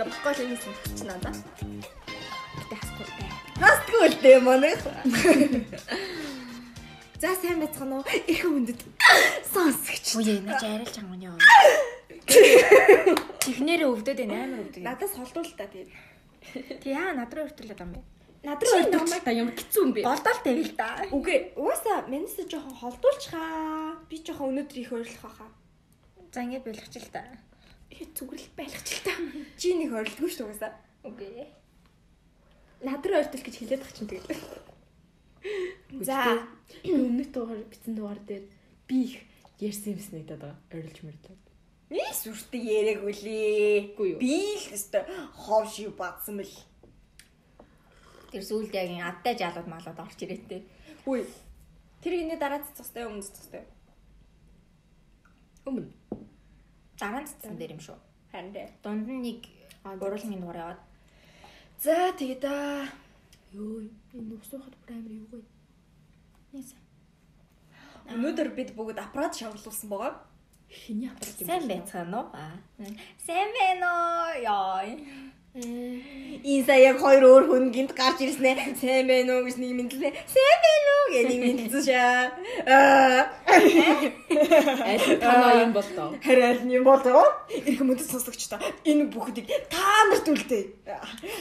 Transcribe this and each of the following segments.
За баггүй л юмсэн чи надаа. Гэтэ хасгүй дээ. Хасгүй л дээ манай. За сайн байцгаана уу? Их хүндэт сонсогч. Үе нэж арилж анганы юу. Чихнэрээ өвдөд энэ амар өвдөд. Надаас холдуул та тийм. Тий яа над руу өртүүлээд юм бэ? Над руу намайг та ямар хэцүү юм бэ? Болдол тэгэл та. Үгүй угаасаа манайсаа жоохон холдуулчихаа. Би жоохон өнөөдөр их ойрлох хаа. За ингэ болгоч л та. Зүгрэл байлгач л та. Чи нэг ойрлдгүй шүү угаасаа. Үгүй. Над руу ойртол гэж хэлээд байгаа чинь тэгэл. За өмнөх дугаар битсэн дугаар дээр би их ярьсан юмс нэгдэад байгаа. Орилж мөрлөө. Ни сүртэй яриаггүй лээ. Үгүй юу? Би л өстой хов шиг бадсан мэл. Тэр сүүлд яг ин адтай жалууд малууд орч ирээтэй. Үгүй. Тэр иний дараа цэцэхтэй өмнө цэцэхтэй. Өмнө. Дараа нь цэцэн дээр юм шүү. Харин дээ. Дунд нь нэг гурван дугаар яваад. За тэгээд аа Йоо, энэ усуухад бүр амар юу вэ? Нийс. өнөөдөр бид бүгд аппарат шаварлуулсан байгаа. Хиний аппарат юм. Сайн байцгаана уу? Аа. Сайн байна уу? Яа. Энэ сая яг хоёр өөр хүн гинт гарч ирснэ. Сайн байна уу гэж нэг мэдлээ. Сайн байна уу гэж нэг мэдсэн. Аа. Аль танаа юм бол доо. Харин аль нь юм болоо? Ирэх мөдөд сонсогч та энэ бүхнийг та нарт үлдээ.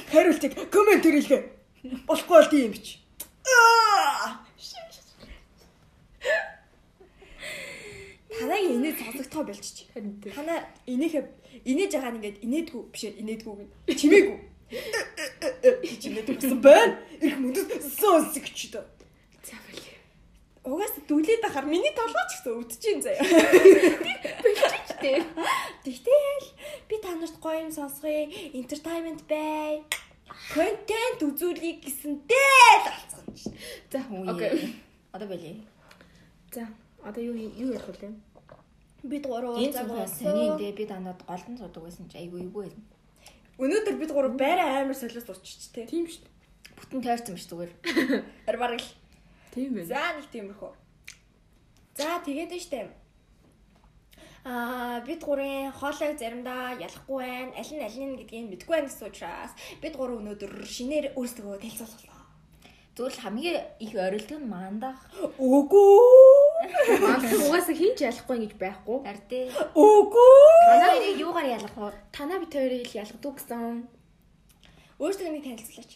Хариултыг коммент хийлгээ. Болохгүй бол тийм бич. Аа. Танаа инээд сонсогдохоо болчих. Танаа инээхэ инээж байгаа нь ингээд инээдгүү биш инээдгүү гэн. Чимээгүй. Гэж инээдэг гэсэн байна. Ирэх мөдөд сонсогч та. За болий. Угаас дүлээд ахаар миний толгойч гэсэн өвдөж заяа. Тэ. Тэгтэл би та нарт гоё юм сонсгоё. Entertainment бай. Контент үзүүлэх гэсэнтэй л алцсан шүү. За, Окей. окей. Одоо болий. За, одоо юу юу ярих вэ? Бид гурав уулзаа сони энэ би танад голдон судаг байсан чи айгүй юу байсан. Өнөөдөр бид гурав байраа амар солиос урчиж тээ. Тийм шүү дээ. Бүтэн тойрсон биш зүгээр. Харин бараг л. Тийм байна. За нэг тиймэрхүү. За тэгээд нь штэ. Аа бид гурийн хоолойг заримдаа ялахгүй байна. Аль нь аль нь гэдгийг мэдэхгүй байна гэсэн учраас бид гурав өнөөдөр шинээр өөрсдөө танилцууллаа. Зүгээр л хамгийн их орилдог нь мандах. Үгүй. Манайх угаасаа хин ч ялахгүй гэж байхгүй. Артэй. Үгүй. Танаа хоёрыг юугаар ялах вэ? Танаа бит хоёрыг л ялгадаг гэсэн. Өөрсдөө нэг танилцуулаач.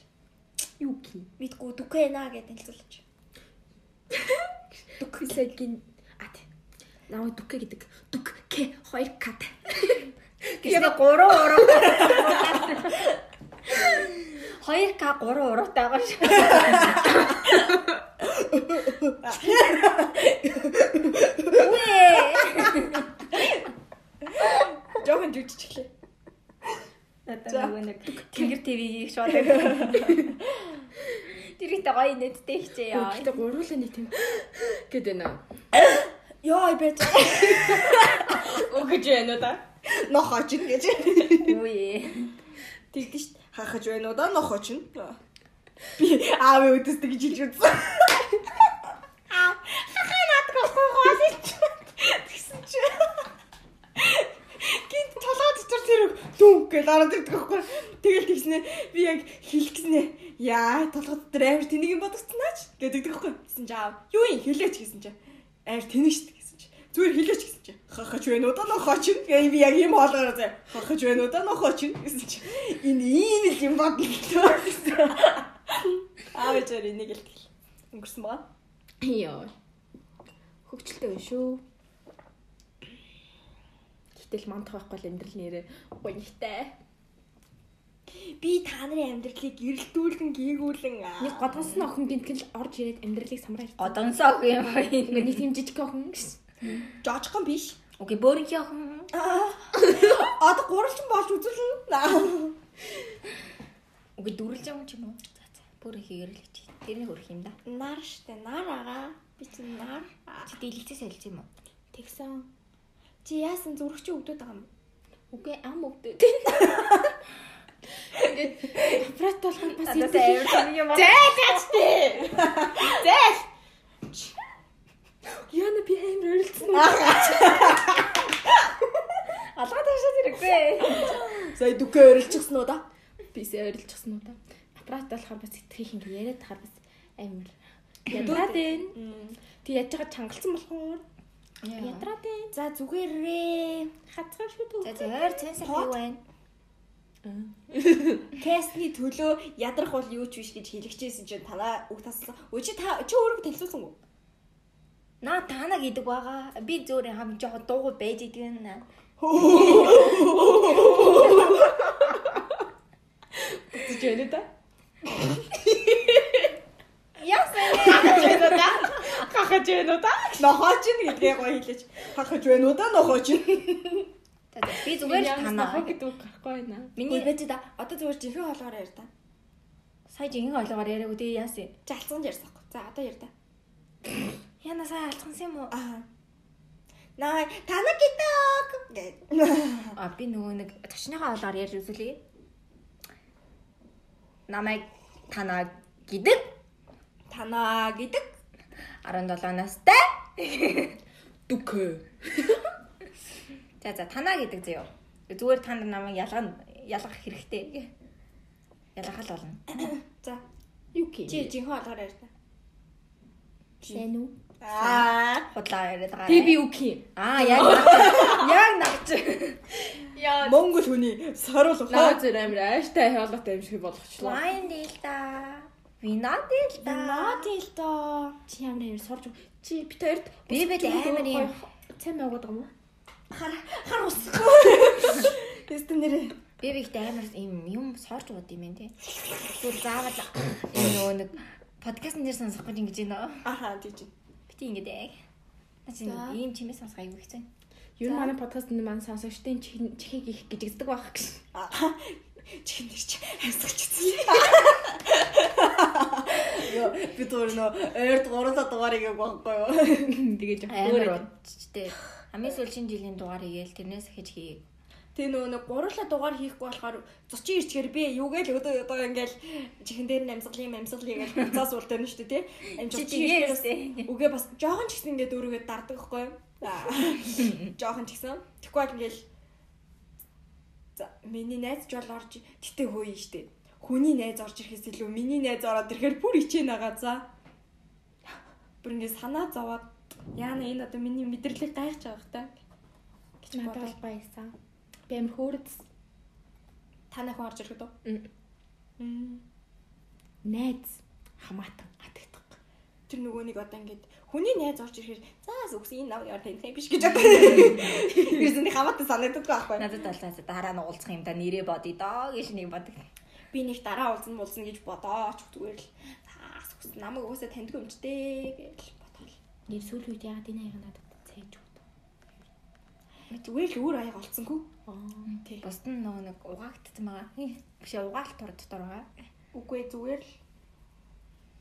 Юу гин? Мэдгүй дүкэнаа гэж танилцуулаач. Дүксэгийн а тий. Наваа дүкэ гэдэг. Дүк к 2 кат. Гэвээ 3 уруу. 2К 3 уруутай байгаа шүү. Үе. Жохон жүжигчлээ. Надад нөгөө нэг Тэнгэр ТV-ийг шууд. Тэрийгтэй гоё нэттэй хичээ яа. Гэтэ гуруулаа нэг тийм гэдэг нэ. Яа бэж. Өгөж байна уу да? Нохооч гэж. Үе. Тэгдэж шít. Хахаж байна уу да нохооч нь. Би аав өдөстэй гэж хэлж үзсэн. Аа. Хахаа надад гоохоо гэж. Тэгсэн чи. Гинт толгой дотор тэр дүн гэж ороод ирдэг байхгүй. Тэгэл тэгснэ би яг хэлэх гэснэ. Яа толгой дотор амар тэнийг юм бодогцснаач гэдэг байхгүй. Гэсэн чи аав. Юу юм хэлээч гэсэн чи. Амар тэнэг шít гэсэн чи. Зүгээр хэлээч гэсэн чи. Хахаж байна уу да нохооч нь. Гээ би яг юм хоолоороо заа. Хахаж байна уу да нохооч нь гэсэн чи. Энэ ийм л юм гэсэн. Аав ээжээр энийг хэлтгэл. Өнгөрсөн байгаа. Йоо. Хөвчлөлтэй байна шүү. Гэтэл мандах байхгүй л амьдрал нэрээ гоёхтай. Би та нарын амьдралыг гэрэлтүүлэн гээгүүлэн Нэг годгонсон охин гинтгэл орж ирээд амьдралыг самраа ирсэн. Одонсоо юм байна. Нэг тийм жижиг охин гэсэн. жожхон биш. Окей, бөөрийнхээ охин. Одоо гурвалжин болж үзүүлнэ. Дүрлж байгаа юм ч юм уу? Бөөрийнхээ ярилж. Тэрний хөрх юм да. Нар штэ, нар агаа. Би чинь нар. Чи дийлэгцээ солих юм уу? Тэгсэн. Чи яасан зүрх чи өвдөд байгаа юм? Үгүй ам өвдөд. Ингээд аппарат болохоор бас амар юм байна. Зайлчтэй. Зайл. Яна би амар өрөлдсөн. Сая дүкээ өрөлчихсөн уу да? Бисээ ойрлцсан уу та. Аппарат болохоор бас сэтгэх ингэ яриад тахаар бас амар ядраад байна. Тэг яаж байгаа чангалсан болохоор ядраад байна. За зүгээрээ. Хацгаа шүү дээ. За ойр цэнсэр юу байна? Кэсний төлөө ядрах бол юу ч биш гэж хэлчихсэн чинь танаа үг таслаа. Өө чи та чи өөрөө танилцуулсан уу? Наа тана гэдэг байгаа. Би зөөр хам жоохон дуугүй байж идэг нэ. Зүж байна да. Яасан Хахаж байна уу да? Хахаж байна уу да? Нохооч нь гэдгээ гоё хэлээч. Хахаж байна уу да нохооч нь. Би зүгээр л танаа тана. гэдэг үг гарахгүй байна. Миний байж да. Одоо зүгээр жинхэнэ хоолоор яар та. сая жинхэнэ ойлгоор яриаг үгүй яасан. Жалцсан ярьсан байхгүй. За одоо яар та. Яна сая алцсан юм уу? Аа. Наа тана гэдэг гэд. А би нөгөө нэг точныхоо хоолоор ярьж үзүүлээ. Намайг тана гэдэг Тана гэдэг 17 настай. Дүкэ. За за тана гэдэг зөө. Зүгээр танд намайг ялгах ялгах хэрэгтэй. Ялгах л болно. За Юу кий? чи жинхэнэ хоолоор яар та. уу? Аа. Худлаа яриад байгаа. Тэг би кий? Аа яг. Яг нагч. Яа. Монгол хүний Наа ухаа. зүр амир ааштай хоолойтой юм шиг болгочлоо. Вайн дил да. Вина дил да. Наадил доо. Чи ямар амар сорж чи бит хоёрт Би бид амар юм. цай маягаад байгаа юм уу? Хар хар ус. Тэстэн нэрээ. Би бигт амар юм юм сорж бод юм ээ тий. Зүгээр заавал энэ нөгөө нэг подкастн дээр сонсох гэж ингэж байна. Аха тийч. Бити ингэж яг. Начин ийм чимээ сонсох аюу хэцүү. Юу н манай подкаст энэ маань сонсогчдын чихийг их гжигддэг байх гэж. Аа. Чихэн дээр чи хайсагчсан. Йоо би door нөө ойрд 300 дугаар игэв байхгүй юу? Тэгээд Амар удчтэй. Хамгийн сүүлийн жилийн дугаар игээл тэрнээс ахиж хий. Тэ нөө нэг гурлаа дугаар хийхгүй болохоор зочин ирчгээр би юугээл өдөө одоо ингээл чихэн дээр намсгалын намсгалын гэж буцаас уул дээр нь шүү дээ тий. Ирчээрээс үгээ бас жоохон ч гэсэн ингээд байхгүй юу? Аа. Жоохон ч гэсэн. Тэгэхгүй бол ингээл За миний найз жол орж тэтэ хөөе штэ. Хүний найз орж ирэхээс илүү миний найз ороод ирэхээр бүр ичээ нагаа за. Бүр ингэ санаа зовоод яана энэ одоо миний мэдрэлийг гайхаж байгаа хта. гэж надад бодоод бол баясан. Би амар хөөрөд танайхан орж ирэх үү? Найз хамаатан атагдах. Тэр нөгөө нэг одоо ингэ хүний найз орж ирэхээр за зүгс энэ нав яар таних юм биш гэж одоо. Ерөөсөө хамаатай санагддаг байхгүй. Надад талаас дараа нь уулзах юм да нэрээ бодъё доо гэж нэг бодог. Би нэг дараа уулзна муулзна гэж бодооч зүгээр л за зүгс намайг уусаа таньдгүй юм ч дээ гэж бодоол. Нэр сүүл үед яагаад энэ аяга надад цээж өгд. Зүгээр л өөр аяга олцсонгүй. Аа. Тий. Бусд нь нөгөө нэг угаагдсан байгаа. Биш угаалт тор дотор байгаа. Үгүй зүгээр л.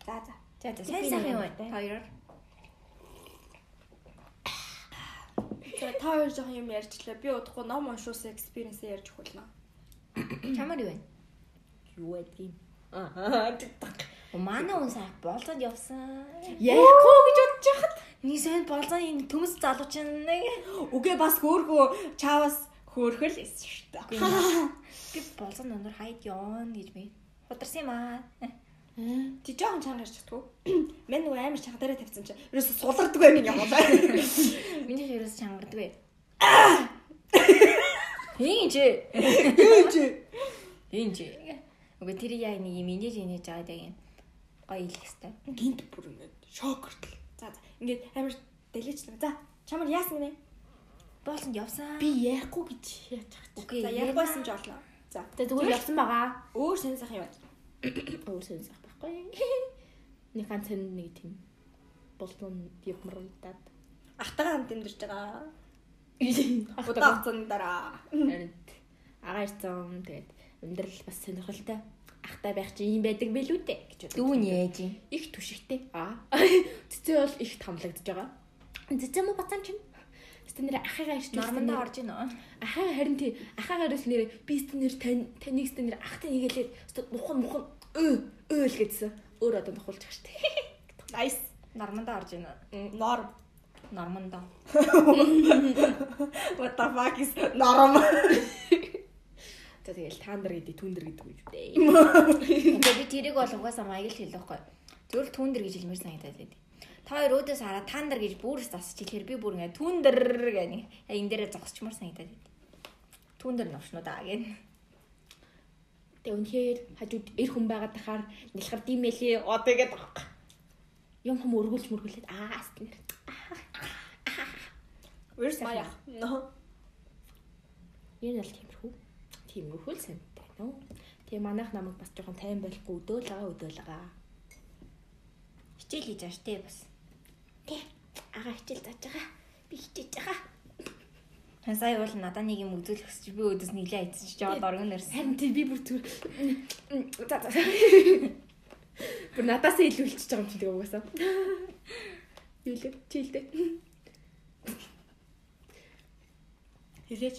За за. За за сайн сайхан юм байна. Хоёроор. За та хоёр жоохон юм ярьчлаа. Би удахгүй ном уншуулсан experience ярьж өгүүлнэ. Чамаар юу вэ? Юу байдгийг. Аа. Манай хүн сайн болцоод явсан. Яахгүй гэж бодож хахад. Нэг сайн болцоо энэ төмс залууч нэг. Үгүй бас хөөхөө чаавас хөөхөл эс шүү дээ. Би болцоо өндөр хайд явна гэж би. Хударсан юм аа. Ти жоохон чанга ярьж чадгүй. Мэн нөгөө амар чанга дээр тавьсан чинь ерөөсө сулардаг байх юм яваа. Миний хэрэг чангардаг бай. Хин чи. Юу чи? Хин чи. Уг тэр яа нэг юм инээж инээж байгаа юм. Гоё илэх хэвээр. Гинт бүр ингээд шок хүртэл. За за. Ингээд амар дэлгэж нэг. За чамар яасан гинэ? Болцонд явсан. Би яахгүй гэж яаж чах. Окей. За ярихгүйсэн ч орлоо. За. Тэ зүгээр явсан байгаа. Өөр сэн сайхан юм. Өөр сонс байхгүй. Нэг ганц хэн нэг тийм болон явмарлаад. Ахтайгаа хамт амьдарч байгаа. Удаа хугацааны дараа. харин агаарцсан тэгээд амьдрал бас сонирхолтой. Ахтай байх чи юм байдаг билүү дээ гэж боддог. Дүүн яаж юм? их түшигтэй. Аа. Цэцээ бол их тамлагдж байгаа. Цэцээ мө бацаан чинь. Тэстэ нэр ахыгаа ирж Нормандаа орж ийн үү? Ахаа харин тий ахаагаар л нэр би сте нэр тань таныг сте нэр ахтай нэгэлээд мухан мухан өө өө л гэдсэн. Өөр одоо нохолж байгаа штэ. Nice. Нормандаа орж ийн үү? Норм. нормон доо. What the fuck is норм? За тэгэл таандар гэдэг түндэр гэдэг үү дээ. Ингээ би тэрийг бол угаасаа маяг л хэлэхгүй. Зүгээр л түүндэр гэж хэлмээр санагдаад байд. Та хоёр өөдөөс хараад таандар гэж бүрс засч хэлэхээр би бүр ингээ түүндэр гэний. Яг энэ дээрээ зогсчмаар санагдаад байд. Түүндэр новшнуу даа гэн. Тэгээ үнэхээр хажууд эр хүн байгаад тахаар нэлхэр димэлээ одоо гэдэг аахгүй. Юм хүм өргүүлж мөргүүлээд аа стэнэр. Where's Maya? No. Энэ л тиймэрхүү. Тиймэрхүү л санагдаа нөө. Тэгээ манайх намайг бас жоохон тайван байхгүй өдөөл байгаа өдөөл байгаа. Хичээл хийж ааш те бас. Тэ. Ага хичээл зааж байгаа. Би хичээж байгаа. Сая бол надад нэг юм үзүүлэх гэж би өдөөс нийлээ айцсан чи жоод оргон нэрсэн. Харин тий би бүр түр. За за. Бүр надаас илүү илчиж байгаа юм чи тэгээ угаасаа. Юу л чийлдэ. Хэлээч.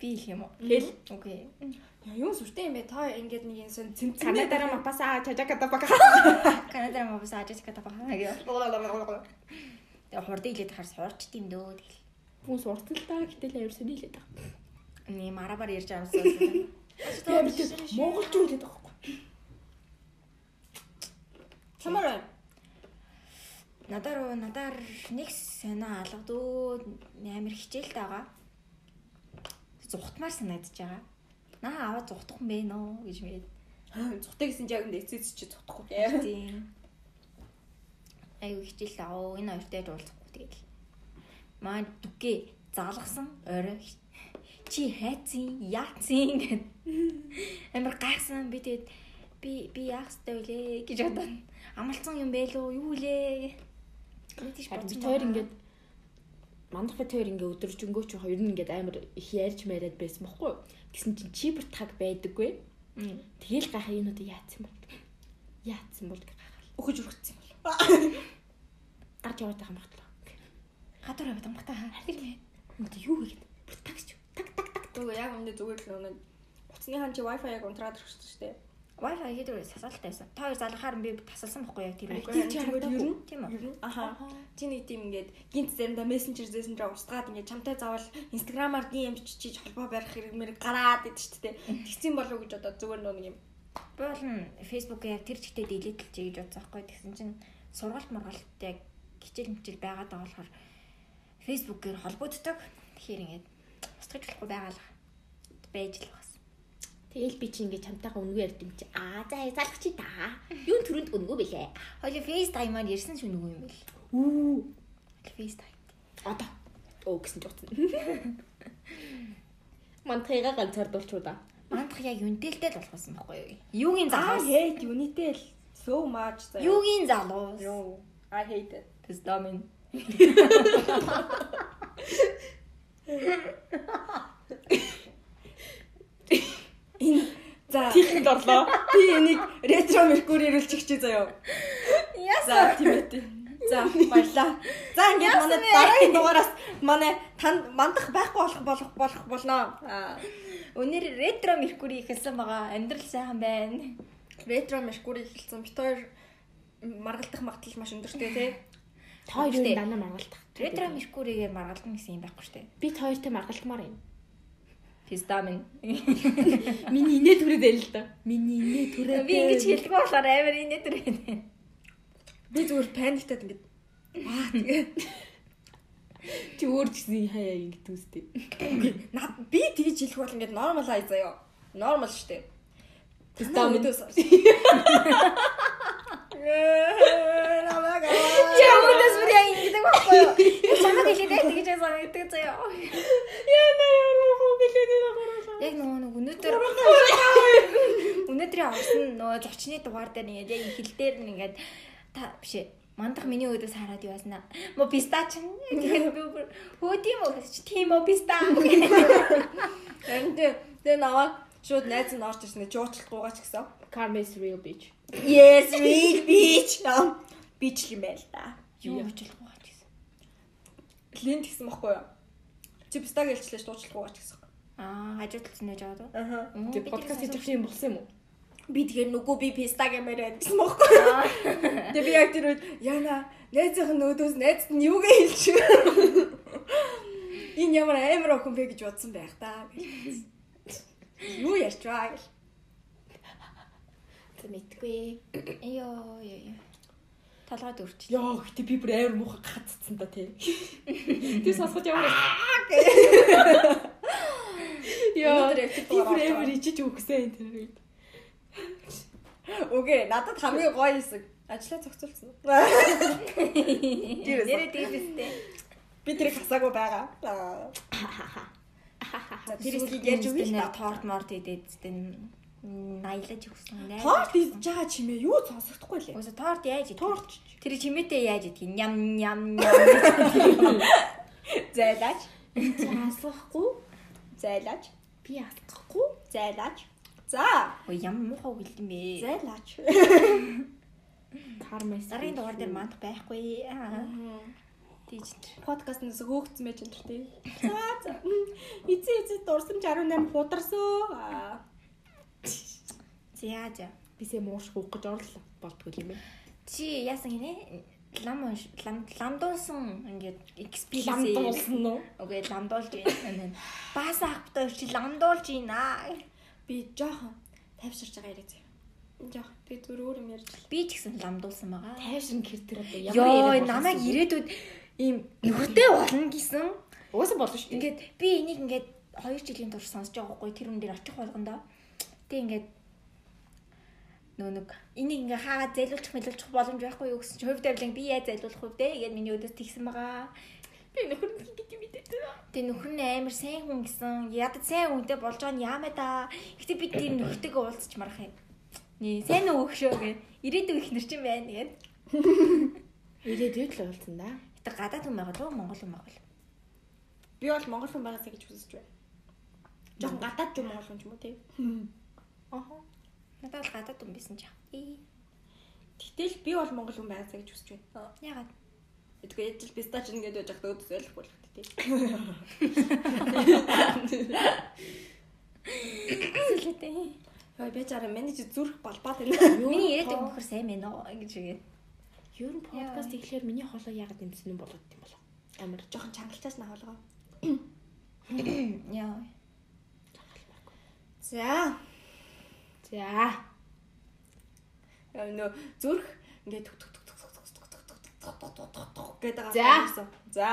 Би их юм уу? Хэл. Окей. Яа юу сүртэй юм бэ? Та ингээд нэг юм сон цэмцэн. Канадараа мапаса чажаката бака. Канадаар мөн бас ажиска та бахаа гэж. Тэгээ хурдан илээд хаар суурчт юм дөө тэгэл. Хүн сурталтаа гэтэл аюул сони хэлээд байгаа. Нэг марабар ярьж авсан. Монголч үлээд байгаа байхгүй. Чамаар байна. Надаар надаар нэг санаа алгадуу амар хичээлтэй байгаа. Зүхтмаар санагдаж байгаа. Наа аваад зүхтах юм бэ нөө гэж мэд. Зүхтэй гэсэн яг энэ эцэц чи зүхдахгүй. Тийм. Аюу хичээл аваа энэ хоёртой уулзахгүй тэгэл. Маа дүгэ залгсан орой чи хайцын яацын гэд амар гайхсан би тэгээд би би яах ёстой вэ гэж бодоо. Амалцсан юм бэ лөө юу лээ. Мэдээж би тойр ингээд мандах би тойр ингээд өдөржөнгөө ч хоёр нь ингээд амар их ярьж мариад байсан бохгүй. Гэсэн чинь чи бүр таг байдаггүй. Тэгэл гайхаа энэ удаа яатсан бол. Яатсан бол гайхаа. Өгөж өргөцсөн юм бол. Гарч яваад байгаа юм багтлаа. гадар аваад амгата харин Мөд юу хийгээд бүр тагч. Таг таг таг. Зүгээр яг өмнө зүгээр л нэг утасны хан чи wifi яг унтраад өгсөн шүү дээ. Wi-Fi хийдвэр сасаалтай байсан. Та хоёр залгахаар би тасалсан бохгүй яг тэр Үгүй, үед. чи харагдаагүй. юу? Тийм үү? Аха. Чи нэг тийм ингээд гинт заримдаа мессенжер зээсэнжээ устгаад ингээд чамтай заавал инстаграмаар DM бичиж холбоо барих хэрэг мэрэг гараад идэв ч тээ. Тэгсэн болов уу гэж одоо зүгээр нэг юм. Би бол н Facebook яг тэр чигтээ дилетлж гэж бодсон байхгүй. Тэгсэн чинь сургалт мургалт яг хичээл мчил байгаад байгаа болохоор Facebook-ээр холбогддог. Тэгэхээр ингээд устгаж болохгүй байгаа л байж л бас. Тэгэл би чи ингээд чамтайгаа үнгүй ярьд юм чи. Аа за залах чи та. Юун төрөнд үнгүй бэлээ. Хоёул FaceTime-аар ярьсан ч үнэгүй юм бэл. Үү. FaceTime. Одоо. Оо гэсэн ч утсан. Мантайгаа ганцаардуулчуу да. Мандах яг юнтэлтэй л болохсон байхгүй юу? Юугийн Аа залуус? hate unitel so much заяа. Юугийн залуус? Юу. I hate it. Тэстамин. Энэ за Тийхэнд орлоо. би энийг ретро меркури ирүүлчих чи заяа. За тийм ээ. За баярлаа. За ингээд манай дараагийн дугаараас манай танд мандах байхгүй болох болох болох болно. Аа Өнөр ретро меркури ихэлсэн байгаа. Амьдрал сайхан байна. ретро меркури эхэлсэн. Бид хоёр маргалдах магадлал маш өндөртэй тий. Та хоёр юу дана маргалтах. Ретро меркуригээр маргалдан гэсэн юм байхгүй шүү дээ. би та хоёртой маргалтмаар юм. Тэстамин. Миний инээ түрээд байл л да. Миний инээ түрээд. Би ингэж хэлдэг болохоор амар инээд түрээ. Би зүгээр паниктаад ингээд аа тэгээ чи өөр гэсэн хаяа ингэ түүстэй. над би тэгж хэлэх бол ингээд нормалайз заяа. Нормал штэ. Тэстам мэдээс. Чамдас бүр яг ингэдэг байхгүй юу? Чамд хэлээд тэгж санагддаг заяа. Яна яруу гэлээд байгаа. Яг нөгөө нэг өнөөдөр өнөөдрийн авсан нөгөө зочны дугаар дээр ингээд яг хил дээр нь ингээд та биш ээ мандах миний өөдөөс хараад юу яснаа. Мо пистач. Тэгээд би бүр хөөдим үү гэж тийм үү писта. Харин тэгээ наваа шууд найз нь орж ирсэн жуучлахгүйгаа ч гэсэн. Karma is real bitch. Yes, real bitch. Bitch юм байл та. Юу гэж болох вэ гэсэн. Линд гэсэн бохгүй юу? Чи пистаг хэлчлээ жуучлахгүйгаа ч гэсэн. Аа хажууд талд нэж аваад уу? Аха. Тэг подкаст хийж авах юм болсон юм уу? Би тэгэхээр нүгөө би пистаг юмараа гэсэн мөхгүй. Тэгээ би яг тэр үед яна найзынх нь өөдөөс найзд нь юугээ хэлчих. Энэ ямар амар охин бэ гэж бодсон байх та. Юу ярьж байгаа гэл. Мэдгүй. Йоо ёо ёо. Толгойд өрч. Яа, гэтээ би бүр амар муухай гаццсан да тий. Тэр сонсгож ямар Өнөөдөр би бүр амар ичиж үгсэн тэр үед. Үгүй надад хамгийн гоё хэсэг ажлаа зохицуулсан. Нэрээ дээвэстэй. Би тэрийг хасаагүй байгаа. За тэр ихийг ярьж нэр та. торт морт идээд зэт наялаж өгсөн. Торт идж байгаа чимээ юу сонсохдохгүй лээ. Уусаа торт яаж идэх? Торт. Тэр чимээтэй яаж идэх? Ням ням ням. Зайлаач. Асахгүй. Зайлаач. Би асахгүй. Зайлаач. За. Ой ям муухай үг юм бэ. Зайлаач. Кармайс. Сарын дугаар дээр мандах байхгүй. Аа. Тийж. Подкастнаас хөөгцсөн байж энэ тий. За за. Эцээ эцээ дурсамж 18 хударсоо. Аа. За за. Бисээ муушх уух гэж орлоо. Болтгүй юм ээ. Чи яасан гинэ? Лам лам ламдуулсан ингээд experience. Ламдуулсан уу? Окей, ламдуулж байна. Баас ахтай чи ламдуулж байна. Би жоохон тайвширч байгаа яриа заяа. Жоох. Би зүр өөр юм ярьж. Би ч гэсэн ламдуулсан байгаа. Тайвшин гэр тэр одоо Йоо, намайг ирээдүйд ийм нүхтэй болно гэсэн. Угаасаа болно шүү. Ингээд би энийг ингээд 2 жилийн турш сонсож байгаа байхгүй тэр хүн дээр очих болгондоо. Тэг ингээд нөө нэг энийг ингээ хаагаад зайлуулчих мэлүүлчих боломж байхгүй юу гэсэн чи хувь тавилан би яаж зайлуулах вэ гэдэг миний өдөөс тэгсэн байгаа. би нөхөр нь гэдэг юм дээ. Тэг нөхөр нь амар сайн хүн гэсэн. Ядад сайн хүнтэй болж байгаа нь яамаа да. Гэтэ би тэр нөхөртэйгээ уулзч марах юм. Нээ сайн өөхшөө гэ. Ирээдүйн их нэр чинь байна гэд. Ирээдүйд л уулзсан да. Гэтэ гадаад хүн байгаа дөө Монгол хүн байгаа. Би бол монгол хүн байгаасаа гэж хүсэж байна. Жохон гадаад юм монгол хүн ч юм уу тий. Аха. Надад бол гадаад хүн байсан ч яа. Ээ. Тэгтэл би бол монгол хүн байгаасаа гэж хүсэж байна. Ягаад? Эдгээр ядчил пистач ингээд байж хахад өөдөөс ойлгохгүй л тий. Сүлээтэй. Яа би чараа менежер зүрх балбаад байна. Миний ирээдүйн нөхөр сайн байна уу гэж үгээд. Ер нь подкаст ихлээр миний холоо яагаад нэмсэн юм болоод юм болов? Амар Жохон чангалчаас на холгоо. Яа. За. За. Яа нөө зүрх ингээд түк түк түк түк түк түк түк түк түк түк түк түк түк гэдэг За. За.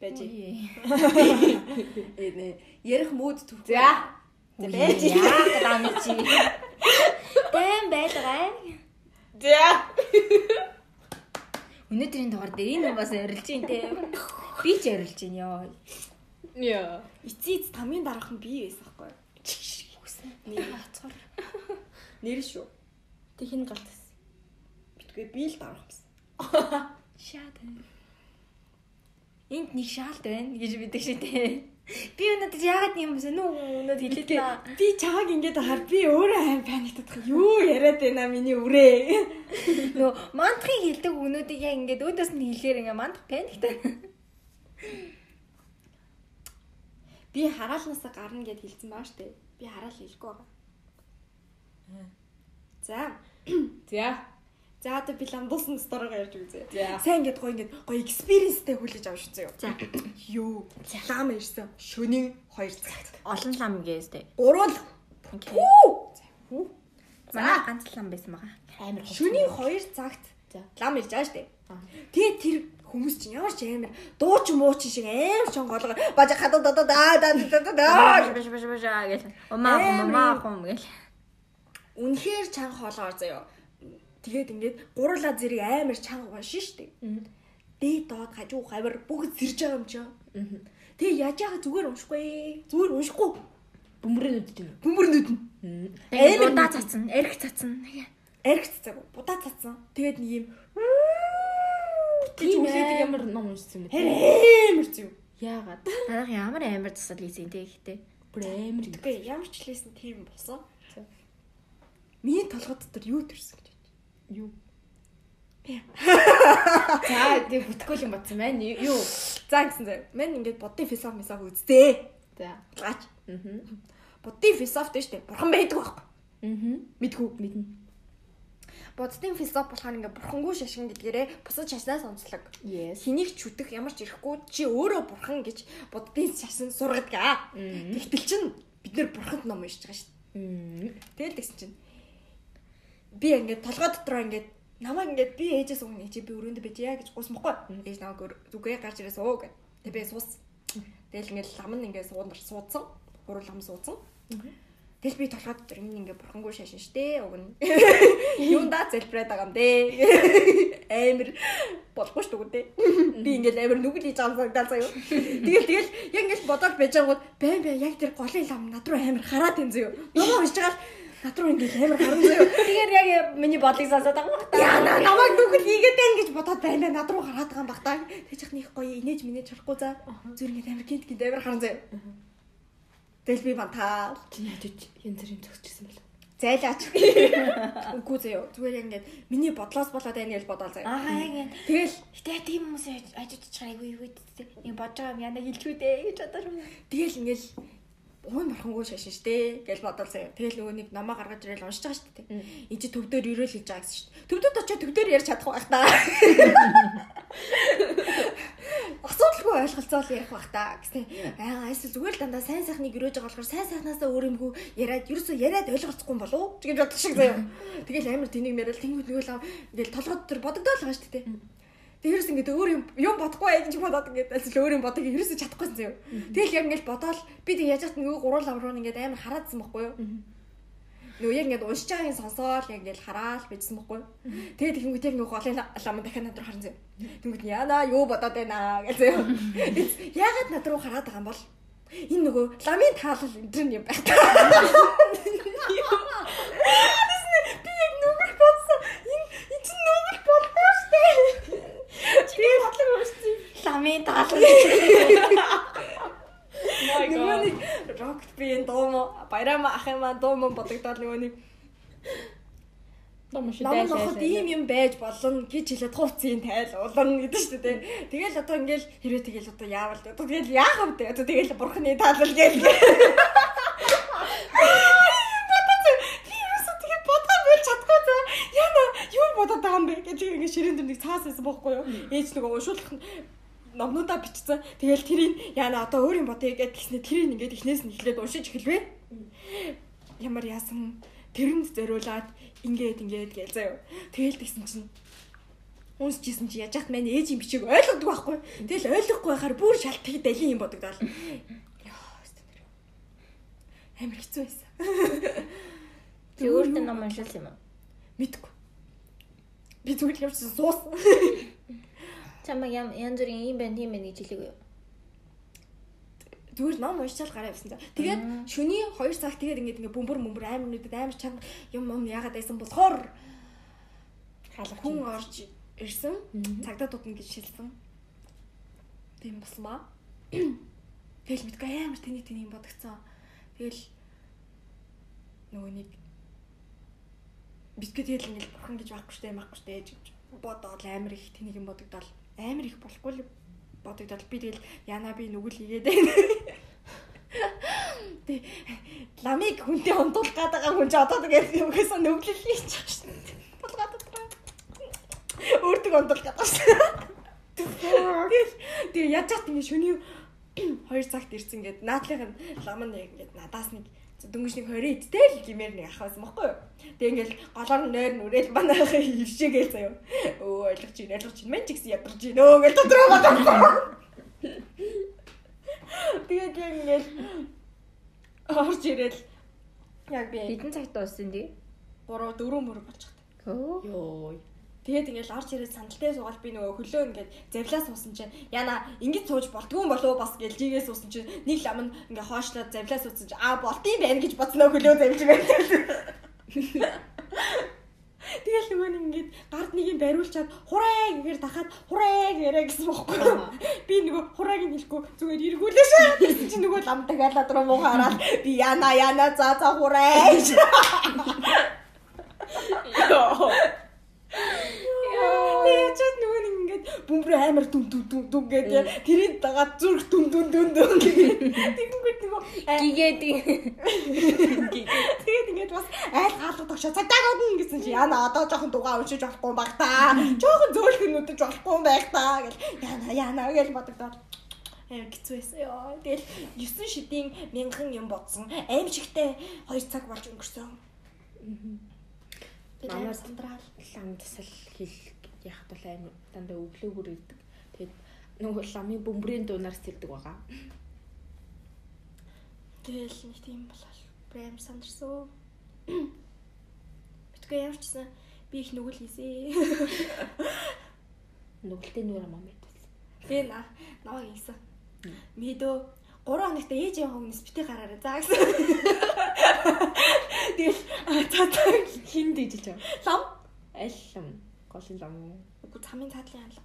Бэж. Ой. Ээ нэ ярих мод төрх. За. За байж. Яа гамми чи. Дэм байлгаа. За. Өнөөдрийн дугаар дээр энэ бас орилж ин тэ. Би ч орилж ин ёо. Яа. Эцээ эц тамийн дараахан би байсан байхгүй. Нэр хацгаар. Нэр шүү. Тэг хин галт гэсэн. Битгүй би л дараах юмсан. Шаад. Энд нэг шаалт байна гэж бидэг шээ тэ. Би өнөөдөр яагаад юм бэ? Нүү өнөөдөр хэлээд та. Би чааг ингээд хар би өөрөө аим паниктах. Юу яриад байна миний үрээ. Нөө мантахыг хэлдэг өнөөдөр яг ингээд өөдөөс нь хэлээр ингээ мантах паниктай. Би хараалнасаа гарна гэд хэлсэн баа штэ. Би хараал хэлэхгүй байгаа. За. За. За одоо би ламдуулсан сторого ярьж үзье. Сайн ингээд гоё ингээд гоё экспириенстэй хүлээж авч үзье. За. Юу? Лам ирсэн. Шөнийн 2 цагт. Олон лам гээстэй. Гурван. Окей. Хүү. Манай ганц лам байсан байгаа. Амар Шөнийн 2 цагт За. лам ирж байгаа штэ. Тэгээ тэр хүмүүс чинь ямар ч амар дуу ч муу ч шиг амар чонголгоо баж хадаа да да да да да да гэл. Умаа умаа хум гэл. Үнэхээр чанга хоолгоор заяо. Тэгээд ингээд гурлаа зэрэг амар чанга уншин штэ. Дээд доод хажуу хавар бүгд сэрж байгаа юм чинь. Тэгээ яаж яага зүгээр уншихгүй. Зүгээр уншихгүй. бөмбөрөнд үддэг юм. Бөмбөрнүүд нь Амар удаа цацсан, эрх цацсан. аригт цаг будаа цацсан. Тэгээд нэг юм Тийм үлээдэг юм. амар ном уншсан юм. Амар зү. Яагаад? Танах ямар амар засал хийсэн те ихтэй. Бүр амар. Үгүй ямар ч хэлсэн тийм болсон. Миний толгой дотор юу төрсөн гэж. Юу? За, тэг бүтгэл юм батсан байна. Юу? За гэсэн заяа. Мен ингээд бодын философи мисаа үзтээ. За. Гаач. Аа. Буддийн философи дээ штэ. Бурхан байдаг байхгүй. Мгм. Мэдгүй. Мэднэ. Буддын философи болохоор ингээ бурхангүй шашин гэдгээрээ бусад шашнаас онцлог. Хэнийг ч үтэх ямар ч ирэхгүй чи өөрөө бурхан гэж буддын шашин сургадаг аа. Тэгтэл чин бид нэр бурханд ном уншиж байгаа. Мм. Тэгэл тэгсэн чинь би ингээд толгой дотроо ингээд намайг ингээд би ээжээс өгнө чи би өрөөндө байж яа гэж гусмахгүй. Ээж намайг өр- зүгээ гарч ирээс өө гэх. Тэг би суус. Тэгэл ингээд лам нь ингээд суудар суудсан. Гурван лам суудсан. Тэгэл би толгой дотор энэ ингээд бурхангүй шашин штэ өгнө. Юундаа залбираад байгаа юм дээ. Амир болохгүй шүү дээ. Би ингээд амир нүгэл хийж байгаа санагдал заяа. Тэгэл тэгэл яг ингээд бодоод байж байгууд байн байн яг тэр голын лам над руу амир хараад энэ заяа. Номоо уншиж байгаа л над руу ингээд амир харна заяа. Тэгэхээр яг миний бодлыг сонсоод байгаа юм Яа на намайг нүгэл хийгээд байна гэж бодоод байна над руу хараад байгаа юм баг та. Тэгж их них гоё инээж минэж харахгүй за. Зүр ингээд амир гинт гинт амир харна заяа. Тэгэл би бантаа. Яаж янз бүрийн зогсчихсан бэл. Зайлаач. Үгүй заяа. Зүгээр ингээд миний бодлоос болоод байна гэж бодоол заяа. Аа яг юм. Тэгэл Гэтэ тийм хүмүүс ажиж чагаа айгүй юу гэдэг. Ийм бодож байгаа юм яна хэлчихвэ дээ гэж бодож юм. тэгэл ингээл уун мархангүй шашин штэ гэж бодоол заяа. Тэгэл нөгөө нэг намаа гаргаж ирэл уншиж байгаа штэ. Энд чи төвдөр ирэл хийж байгаа гэсэн штэ. Төвдөд очиод төвдөр ярьж чадах байх та. Асуудалгүй ойлголцоол ярих байх та гэсэн. Аа эсвэл зүгээр л дандаа сайн сайхныг өрөөж байгаа болохоор сайн сайхнаасаа өөр юмгүй яриад ерөөсөө яриад ойлголцохгүй болов уу гэж бодох шиг заяа. Тэгэл амар тэнийг мэрэл тэнгууд нөгөө л ингээл толгойд төр бодогдоод байгаа штэ. Тэрс ингээд өөр юм юм бодохгүй байх гэж бодоод ингээд аль өөр юм бодох ерөөсөө чадахгүйсэн заяа. Тэгэл яг ингээд бодоол би тэг яаж хат нөгөө гурван лав руу ингээд амар хараадсан байхгүй юу? Нөгөө яг ингээд уншиж байгааг нь сонсоол яг ингээд хараал бичсэн байхгүй юу? Тэгээд тэгэнгүүт яг нөгөө голын лам дахиад над руу харсан заяа. Тэнгүүд яана юу бодоод байна гэж заяа. Яагаад над руу хараад байгаа юм бол энэ нөгөө ламын таалал энэ юм байх. Би яг нүгэл бодсон. Энэ энэ чинь нүгэл болохгүй штэ. Чи бодлого өөрсдөө ламын таалал. Нөгөө нэг рокт би энэ дуумо баярама ах юм аа дуумо бодогдоод нөгөө нэг Том шүү намайг ноход ийм юм байж болно гэж хэлээд хууцын тайлуулна гэдэг шүү дээ. Тэгэл одоо ингээл хэрвээ тэгэл одоо яавал одоо тэгэл яах вэ? Одоо тэгэл бурхны таалал гээл. бодоод байгаа юм бэ гэж ингээ ширээн дээр нэг цаас байсан бохоггүй юу. Ээж нөгөө уншуулах номнуудаа бичсэн. Тэгэл тэрийг яана одоо өөр юм бодъё гэж тэгснэ тэрийг ингээд эхнээс нь эхлээд уншиж эхэлвэ. Ямар яасан тэрэнд зориулаад ингээд ингээд гээл заяа. Тэгэл тэгсэн чинь унсчихсэн чи яж хат маань ээж юм бичиг ойлгодог байхгүй. Тэгэл ойлгохгүй байхаар бүр шалтгаан далийн юм бодогдоол. Амар хэцүү байсан. Чи өөртөө ном уншилсан юм уу? Мэдгүй. Би зүгээр явчихсан суусан. Чамаг ям янз бүрийн юм байна тийм байна гэж хэлээгүй юу? Зүгээр ном уншчаал гараа явсан за. Тэгээд шөнийн 2 цаг тэгээд ингээд ингээд бөмбөр бөмбөр амар нүдэд амар чанга юм юм яагаад байсан болохоор хаалга хүн орж ирсэн. Цагдаа дутна гэж шилсэн. Тийм басмаа. Тэгэл мэдгүй амар тэний тэний юм бодогцсон. Тэгэл нөгөө нэг битгээ тэгэл ингээд бурхан гэж байхгүй штэ махгүй штэ гэж бодоод амар их тэнийг юм бодогдол амар их болохгүй л бодогдол би тэгэл яна би нүгэл хийгээд байна. Тэг ламыг хүнтэй ондуулах гээд байгаа хүн ч одоо тэгээд үгээсээ нүглэл байгаа штэ. Болгоод байгаа. Өөртөө ондуулах байгаа штэ. Тэгэл тэг яаж чад ингэ шөнийн 2 цагт ирсэн гээд наадлынх нь лам нь ингээд надаас нэг дөнгөж нэг 20 идтэй л гимээр нэг ах байсан байхгүй юу. Тэг ингээл голоор нойр нүрэл манайхаа хөвшээгээл заяа. Өө ойлгож чинь ойлгож чинь мен ч гэсэн ядарч чинь өө гэж дотроо бодсон. Тэгээд яг ингээл орж ирэл яг би Бидэн цагт дууссан тий. 3 4 мөр болж байгаа. Тэгээд ингээл орж ирээд сандалтай суугаад би нөгөө хөлөө ингээд завлаа суусан чинь яна ингэж сууж болдгүй болов уу бас гээл жигээ суусан чинь нэг лам нь ингээ хоошлоод завлаа суусан чинь аа болд юм байна гэж бодсноо хөлөө завж байсан. Тэгэл нөгөө нэг ингээд гард нэг юм бариулчаад хураа гэхээр дахаад хураа гэрэ гэсэн бохоггүй. Би нөгөө хурааг нь хэлэхгүй зүгээр эргүүлээ шээ. Гэсэн чинь нөгөө лам дахиад руу муу хараад би яна яна за за хураа гэж. Ёо Яачаад нөгөө нэг ингээд бөмбөр амар дүн дүн дүн дүн гэдэг. Тэрийн дагаад зүрх дүн дүн дүн дүн гэдэг. Тэгэнгүүт нөгөө Гигээд тэгээд ингээд бас айл хаалга тогшоо цагдаа годно гэсэн чи яна одоо жоохон дугаа уншиж болохгүй баг та. Жоохон зөөлхөн нүдэж болохгүй байх та гэл яна яна гэж бодогдоод Аа хэцүү байсан ёо. Тэгэл 9 шидийн мянган юм бодсон. Аим шигтэй 2 цаг болж өнгөрсөн. Намайг сандрал. лам тасал хэл яхад бол аим дандаа өглөөгөр ирдэг. Тэгээд нөгөө ламын бөмбөрийн дуунаас тэлдэг байгаа. Тэгэл нэг тийм болол. Брэм сандарсан. Ч гэсэн би их нүгэл хийсэ. Нүгэлтэй нүрэ мам мэдсэн. Би на наваг хийсэн. Мэдөө 3 хоногт ээжийн хогноос битээ гараарай заа гэсэн. Тэгэл за за Хин дийжилж байгаа. лам. Аль лам. Голын лам уу? Үгүй цамын цаатлын лам.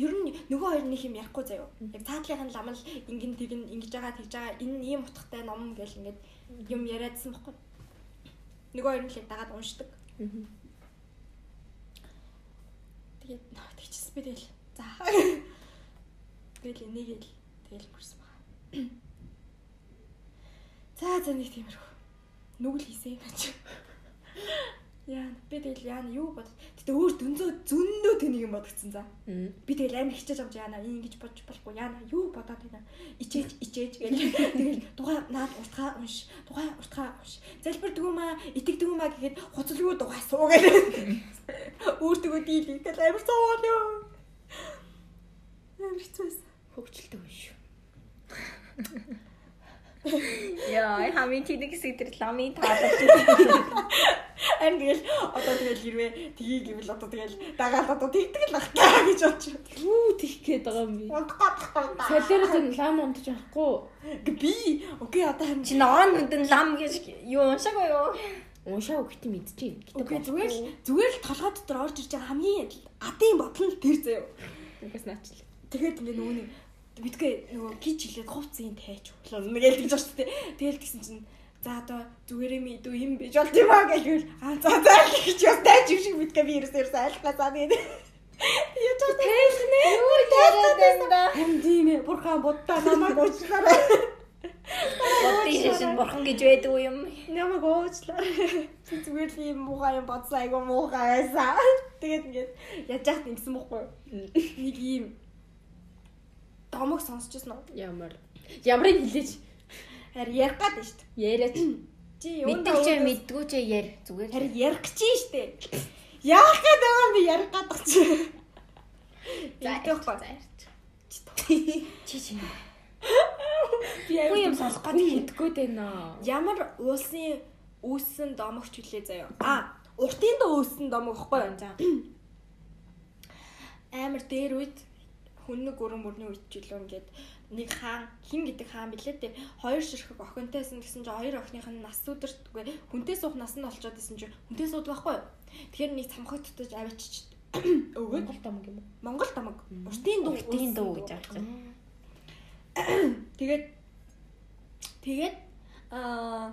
Ер нь нөгөө хоёр нэг юм ярихгүй заяо. Яг цаатлын лам л ингэн тэгэн ингэж байгаа тэгж байгаа энэ ийм утгатай ном гэл ингээд юм яриадсан баггүй. Нөгөө хоёр нь л дагаад уншдаг. Тэгээд тэгчихсэн би тэгэл. За. Тэгэл энийг л тэгэл мөрсөн. За за нэг тиймэрхүү. Нүгэл хийсэн гэж. Яа, би тэгэл яа юу бод. Гэтэ өөр дүнзөө зөндөө тэнийг юм бодгцсан за. Би тэгэл амар хичээж авч яана ингэж бодож болохгүй яана юу бодоод байна. Ичээж ичээж гэж тэгэл дугаа наад уртгаа унш. Дугаа уртгаа унш. Залбир дгүүмаа, итэг дгүүмаа гэхэд хуцалгүй дугаа суу гэж. Өөртөө дийлээ тэгэл амар ёо. Амар хэцүүс. Хөвчлөлтэй хүн шүү. Яа, хамын тийдэг хэсэг тэр ламын таалал. Ань тэгэл одоо тэгэл хэрвээ тгий гэвэл одоо тэгэл дагаад одоо тэгдэг л бах таа гэж бодож байна. Юу тийх гээд байгаа юм бэ? Унтах болохгүй та. Солиороо тэр лам унтаж авахгүй. Би окей одоо харин Чи ногоон нүдэн лам гэж юу уншаагүй юу? Уншаа өгт юм идчихээн. Окей зүгээр л зүгээр л толгой дотор орж ирж байгаа хамгийн адын бодол нь тэр заяа. Угаас наачлаа. Тэгээд ингээ нөгөө нэг битгээ нөгөө гिच хилээд хувцсын тайч өглөө мэгэл гэж байна шүү дээ. Тэгэл тэгсэн чинь за одоо зүгээрээ ми дүү юм биж болт юм аа гэхэл аа за за гэж яа тайч юм шиг битгээ би ерөөс ерөөс айлхаа за тэгээд? Юу яриад байна да? Хам тийм ээ бурхан буддаа намайг уучлаарай. Бодсон шин бурхан гэж байдаг уу юм? Намайг уучлаарай. Би зүгээр л юм муухай юм бодсон айгу муухай байсан. Тэгээд ингээд яаж яахт ингэсэн бохгүй юу? Нэг юм домог сонсчихсон уу? Ямар ямарыг хилээж Харин ярих гад шүү дээ. яриач. Чи юундаа өөдөөс- мэддгүй ч яар зүгээр. Харин ярих гэж шүү дээ. Яах гээд байгаа би ярих гадах чи. За Яахгүй. Чи чи. Би юм сонсох Гад хитгүүд байна. ямар уулсын үүссэн домогч хүлээ заяа. А, уртын доо үүссэн домог ихгүй юу? За. Амар дээр үед хүн нэг өрөн мөрний үед ч илүү ингээд нэг хаан хин гэдэг хаан билээ дээ. Хоёр ширхэг охинтойсэн гэсэн чинь хоёр охиных нь нас үдэртгүй. Хүнтэй суух нас нь олцоод исэн чинь хүнтэй суудаг байхгүй? Тэгэхээр нэг цамхаг тутаж аваачиж өгөөд Монгол том юм. Монгол тамаг уртын дуу Уртын дуу гэж байна. Тэгээд тэгээд аа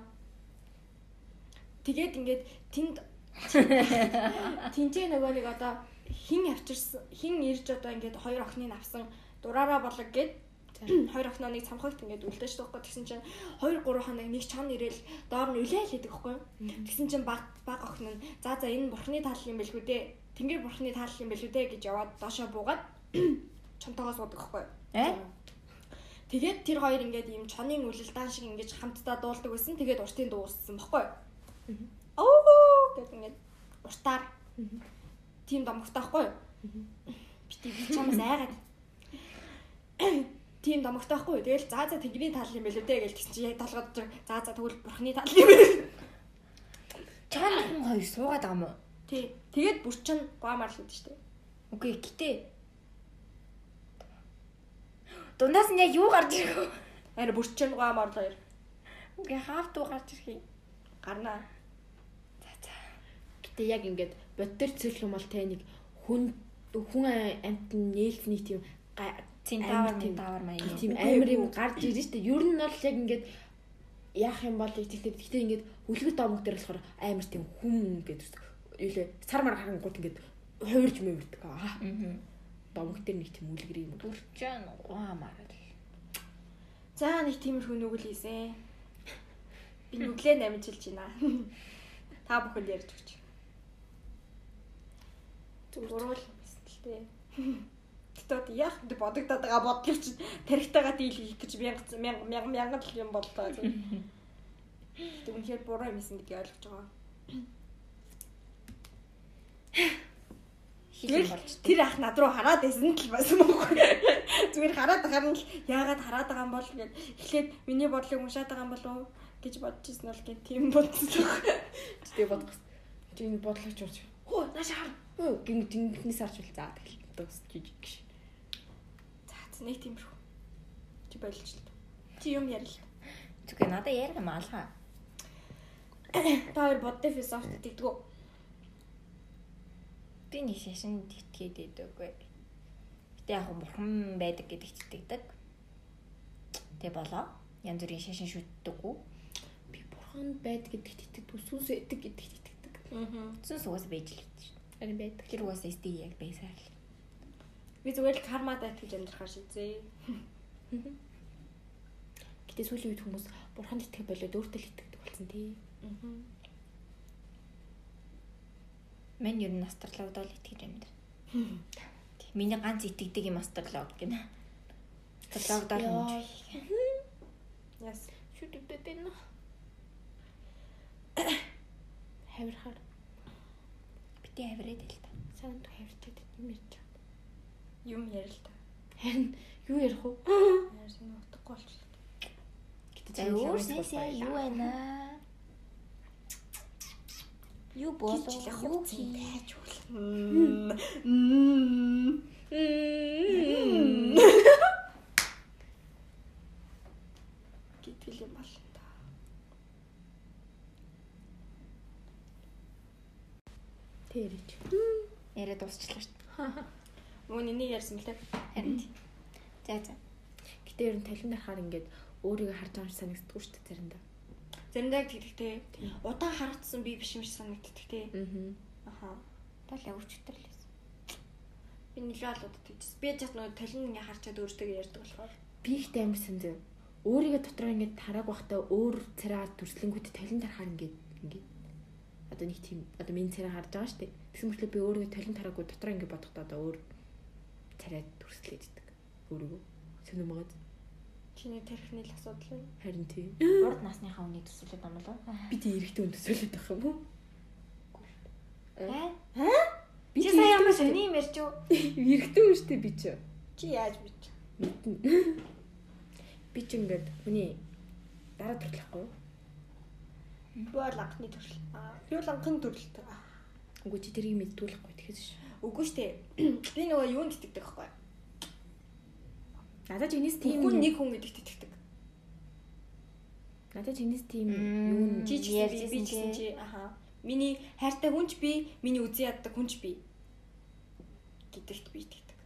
тэгээд ингээд тэнд тэнцээ нөгөө нэг одоо хин авчирсан хин ирж одоо ингээд хоёр охиныг авсан дураараа болог гэд хоёр охиноо нэг цамхагт ингээд үлдээш таахгүй тэгсэн чинь хоёр гурван хоног нэг чон ирээл доор нь үлээл хийдэг байхгүй. Тэгсэн чинь баг баг охин нь за за энэ бурхны тал юм бэлгүй дээ. Тэнгэр бурхны тал юм бэлгүй дээ гэж яваад доошоо буугаад чонтоогоо суудаг байхгүй. Э? Тэгээд тэр хоёр ингээд ийм чонын үлэлдаан шиг ингэж хамтдаа дуулдаг байсан. Тэгээд уртын дууссан баггүй юу? Оо! Гэдэг ингээд уртаар тийм домогтой байхгүй юу? Бити би чамаас айгаад. Тийм домогтой байхгүй юу? Тэгэл за за тэнгэрийн тал юм билүү дээ гэж чинь яг толгойд за за тэгвэл бурхны тал юм билүү. Чаана хүн хоёр суугаад байгаа юм уу? Тий. Тэгээд бүр чин гуамаар л үүдэн штэ. Үгүй гэтээ. Дундаас нь яг юу гарч ирэх вэ? Ари бүр чин гуамаар л хоёр Үгүй хаав дуу гарч ирэх юм. гарнаа. Гэтэ яг ингээд бодтер цэрлэх юм бол те нэг хүн хүн амт нээлтний тийм Центавар тийм- центавар маяг. тийм амар юм гарч ирж штэ. Ер нь бол яг ингээд яах юм бол гэхдээ гэхдээ ингээд үлгэр домог дээр болохоор амар тийм хүн гэдэг юу лээ сар мар харангууд ингээд хувирж мөвөрдөг. Аа. Домог дээр нэг тийм үлгэр юм. Бүрчэн уамаар л. За нэг тиймэрхүү нүгэл хийсэн. Би нүглээ намжилж байна. Та бүхэн ярьж өгч. Зурвал байсан л тээ. Гэтэ одоо яах вэ бодогдоод байгаа бодлого чинь тарихтайгаа дийл хийх гэж мянга мянга мянга л юм боллоо. Гэтэ үнэхээр буруу юм хийсэн гэдгийг ойлгож байгаа. Хилэн болж. Тэр ах над руу хараад байсан л байсан мөхгүй. Зүгээр хараад байгаа нь л яагаад хараад байгаа юм бол гэд эхлээд миний бодлыг уншаад байгаа юм болов уу гэж бодож ирсэн бол гэх тийм бодсон. Тэгээ бодох. Чи энэ бодлогч урч. Хөө нааш хар. Хөө гин гинхнээс харж үл заа тэгэл. Дос жижиг гэж. За за, нэг тиймэрхүү. Чи болчих л. Чи юм ярил. Зүгээр надад ярих юм алгаа. Та хоёр бодтой философт тэгдэггүй. Би нэг шашин тэтгээд байдаггүй. Гэтэ яг бурхан байдаг гэдэгт итгэдэг. Тэ болоо. Янз бүрийн шашин шүтдэггүй. Би бурхан байд гэдэгт итгэдэг. Сүнс эдэг гэдэгт итгэдэг. Аа. Зүс угаас байж л шүү. Харин байдаг. Тэр угаас ST яг байсаа л. Би зүгээр л кармад итгэж амьдрахаар шийдзээ. Гэтэ сүүлийн үед хүмүүс бурханд итгэх болоод өөртөө л итгэдэг болсон тий. Аа. Мен ер нь астрологид л итгэж амьдр. Миний ганц итгэдэг юм астролог гэнэ. Астрологид л Яа. юм. Яс. Шүтдэг байна. Хавирхаар Бити авирээд л та. санд хавирчаад юм ярьж байгаа. Юм ярил та. Харин юу ярих вэ? Яасан утгагүй болчихлоо. Гэтэ За өөр сая юу байна? Юу болов? Юу хий? тайж үл. Гэтэл юм бол та. Тэрэж. Яриа дуусчлаа шүү дээ. Мөн энийг ярьсан мөлий. Харин. За за. Гэтэ ер нь талин дарахаар ингээд өөрийгөө харж байгаа юм шиг санагддаггүй шүү дээ заримдаа. Заримдаа тэгдэгтэй. Удаан харагдсан би биш юм шиг санагддаг те. Аа. Аха. Тал явуулчихтар л байсан. Би нэлээд алуудад тэгчихсэн. Би яг нөгөө талин ингээ харчаад өөртөө ярьдаг болохоор. Би ихтэй амар санаа. Өөрийгөө дотроо ингээд тарааг байхдаа өөр цараа төрслөнгүүд талин тарахаар ингээд ингээд одоо нэг тийм одоо миний цараа харж байгаа шүү дээ. Тэгсэн мэтлээ би өөрийгөө талин тараагүй дотроо ингээд бодохдоо одоо өөр царай төрслээд идэг. Өөрийгөө сэнэмгээд Чиний тарихны л асуудал байна. харин тий. Урд насныхаа үнийг төсөөлөд болов уу? Би тий эрэгтэй хүн төсөөлөд байх юм уу? Аа? Би Чи тий сая ямар сони юм ярьж юу? Эрэгтэй хүн шүү дээ би ч. Чи яаж бич? Мэднэ. Би ч ингээд хүний дараа төрлөхгүй. Бол анхны төрөл. Аа, би бол анхны төрөлт. Үгүй чи тэрийг мэддүүлэхгүй тэгэхээр ш. Үгүй штэ. Би нөгөө юунд итгэдэг байхгүй. Надад чинээс тийм Хүн нэг хүн гэдэгт итгэдэг. Надад чинээс тийм юу Чи Ярьжсэн чи. чи аха. Миний хайртай хүнч би, миний үзэн яддаг хүнч би. гэдэгт би итгэдэг.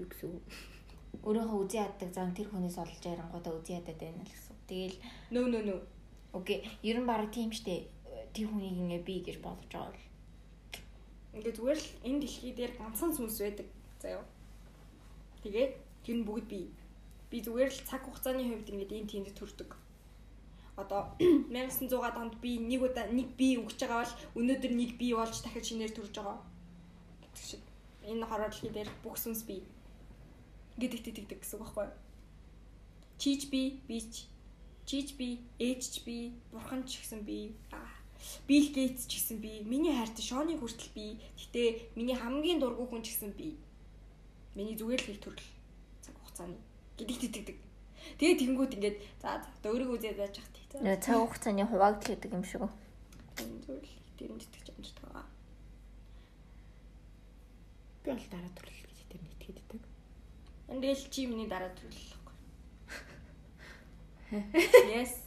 юу гэсэн үг. Өөрийнхөө үзэн яддаг зан тэр хүнээс олж ярангуудаа үзэн ядаад байна л гэсэн. Тэгэл Нөө нөө нөө. Окей, ер нь баг тийм штэ. Тэр хүнийг ингээ би гэж бодож байгаа бол. Ингээ зүгээр л энэ дэлхий дээр ганцхан сүнс байдаг. Заяа. Тэгээд тэр нь бүгд би. Би зүгээр л цаг хугацааны хувьд ингээд энэ тиймд төрдөг. Одоо 1900-аад онд би нэг удаа нэг би өгч байгаа бол өнөөдөр нэг би болж дахиад шинээр төрж байгаа. Гэдэг шиг. Энэ хороо дэлхий дээр бүх сүнс би. Гэдэгт итгэдэг гэсэн үг байхгүй юу? Чиж би, би ч. Чиж би, ээж ч би, бурхан ч гэсэн би. Билл Гейтс ч гэсэн би, миний хайртай Шоны хүртэл би. Гэтэ миний хамгийн дургүй хүн ч гэсэн би. Миний зүгээр л нэг төрөл цаг хугацааны гэдэгт итгэдэг. Тэгээ тэгэнгүүт ингээд за за өөрийгөө үзээд байж хат. За Цаг хугацааны хуваагдал гэдэг юм шиг үү? зүгээр л тэрэнд итгэж амждаг байгаа. Би бол дараа төрлөл гэж тэр нь итгэдэг. Энэ тэгэл чи миний дараа төрөл л. Yes.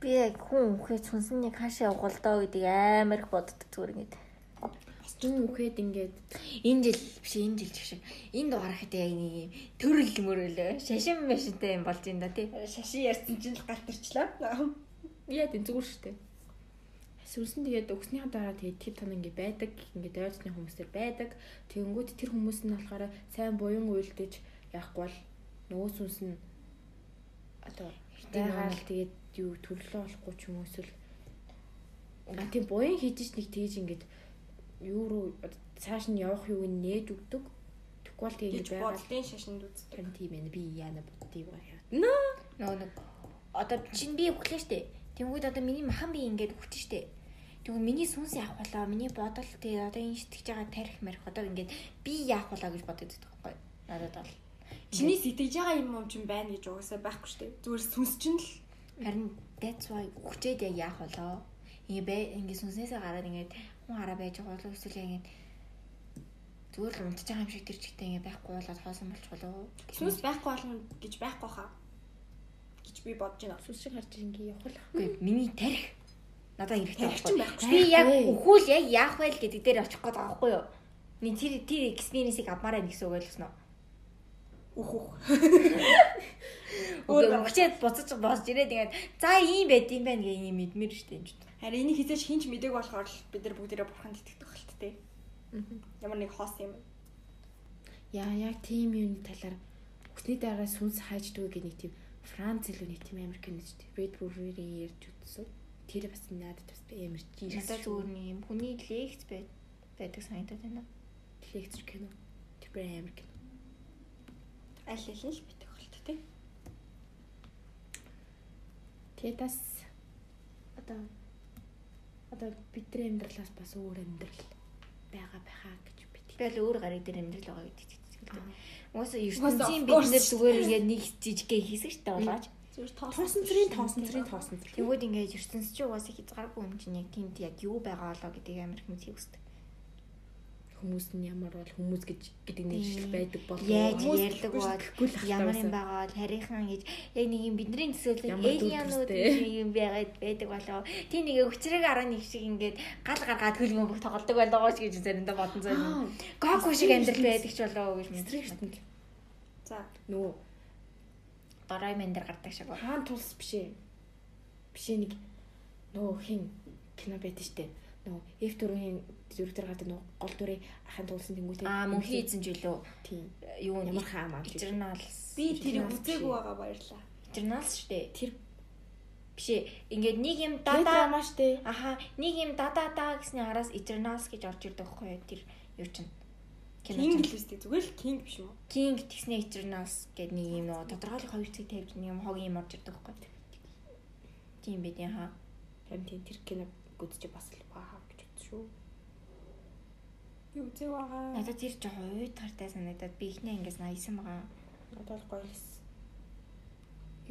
Би яг хүн үхээ цүнснийг хаашаа явуулдаа гэдэг амар их боддог зүгээр ингээд. Зүүн үхээд ингээд Энэ жил биш энэ жил ч шиг. Энэ дугаар хэтэ яг нэг юм төрөл мөрөл шашин машинтай юм болж энэ да тий. Шашин ярьсан чинь л галт ирчлээ. яа тийм зүгээр шүү дээ. Сүлсэн тэгээд өгснийхаа дараа тэгээд тэр тань ингээ байдаг. Ингээ дайрцны хүмүүсээр байдаг. Тэгэнгүүт тэр хүмүүс нь болохоор сайн буян уйлдэж яахгүй бол нөгөө сүнс нь одоо байгаал тэгээд юу төрлөө болохгүй ч юм уу эсвэл а тийм буян хийж нэг тэгж ингээд юу руу цааш нь явах нь нээж өгдөг. Тэгвэл бол тэгээд байгаал бодлын шашинд үз. харин тийм ээ би яана боддгийг байна. Нөгөө нэг одоо чинь би өглөө штэ. Тэнгүүд одоо миний махан би ингээд өгч штэ. Тэгвэл миний сүнс яах болоо? Миний бодол тэгээ одоо энэ шитгэж байгаа тарих марих одоо ингээд би яах болоо гэж бодож байгаа байхгүй. Надад бол Чиний сэтгэж байгаа юм юм чинь байна гэж угаасаа байхгүй шүү дээ. Зүгээр сүнс чинь л харин that's why өгчээд яг яах болоо? Ингээ бэ ингээ сүнснээсээ гараад ингээд хүн хараа байж байгаа болоо эсвэл ингээд зүгээр л унтж байгаа юм шиг тэр чигтээ ингээ байхгүй болоод хоосон болчих болоо. сүнс байхгүй болно гэж байхгүй хаа гэж би бодож байна. Сүс шиг харж ингээ явах л. Үгүй миний тарих надад хэрэгтэй байхгүй Би яг өхүүл яг яах вэ гэдэг дээр очих гээд байгаа байхгүй юу? Миний тэр тэр экспириенсийг авмаар байна гэсэн үг ойлгосноо. Үх үх. Өөр өгчээд буцаж босж ирээд ингээд за ийм байд юм байна гэх юм мэдмэр штэ юм ч. Харин энийг хизээч хинч мэдээг болохоор л бид нар бүгдээрээ бурханд итгэдэг хэлт тээ. Ямар нэг хоос юм. Яа яг тийм юм талаар өсний дараа сүнс хайждаг гэх нэг тийм Франц илүү нэг тийм Америк нэг тийм Red Bull-ийн ярьж үзсэн. Тэр бас надад бас амар жийл. Надад зүгээр нэг юм хүний лекц байд байдаг санагдаад байна. лекцэр кино. Тэр кино. Аль аль нь л бидэг хэлт тээ. Тэгээд бас одоо одоо бидний амьдралаас бас өөр амьдрал байгаа байхаа гэж бит. Би л өөр гариг дээр амьдрал байгаа гэдэг чинь. Уусаа ертөнцийн бид нэр зүгээр ингээд нэг жижигхэн хийсэж штэ болооч. Зүгээр Тоосон цэрийн тоосон цэрийн тоосон. Тэгвэл ингээд ертөнц чи угаасаа хязгааргүй юм чинь яг тэмд яг юу байгаа болоо гэдэг амар хүмүүс хийвсдэг. Хүмүүс нь ямар бол хүмүүс гэж гэдэг нэг шиг байдаг болов Хүмүүс ярьдаг бол ямар юм байгаа бол харийнхан гэж яг нэг юм бидний төсөөлөл дүүртэй. юм байгаад байдаг болоо. Тийм нэг өвчрэг 11 шиг ингээд гал гаргаад хөлбөм бүх тоглодог болоо гэж заримдаа заяа. Аа, Гоку шиг амьдрал байдаг ч болоо гэж шүү. За Нөгөө Дорой мендэр гардаг шиг. хаан тулс биш ээ. Биш нэг нөгөө хин кино байдаг штэ. Нөгөө F4-ийн зүрх дээр гардаг нөгөө гол дүрийн ахын тулсан тэнгуүтэй. Аа мөнхийн эзэн жилөө тийм. юу Ямар хаан маань. Итерналс. би Итерналс үзээгүй байгаа баярлаа. Итерналс штэ. Тэр Биш ээ. Ингээд нэг юм дада дада драма штэ. Аха, нэг юм да да да гэсний араас Eternals гэж орж ирдэг байхгүй юу? Тэр юу чинь. King л үстэй зүгээр л King биш уу? King тэгснэ Eternals гэдэг нэг юм нөө тодорхойлох хоёр цэг тавьж нэг юм хог юм орж ирдэг байхгүй юу? Тийм байд яа. Харин тийм тэр кино үзчих бас л баа гэж бодсон шүү. Би үзээ байгаа. Надад тэр жоохон уйд гартай санагдаад би ихнээ ингээс наясан байгаа. Надад гоё лээс.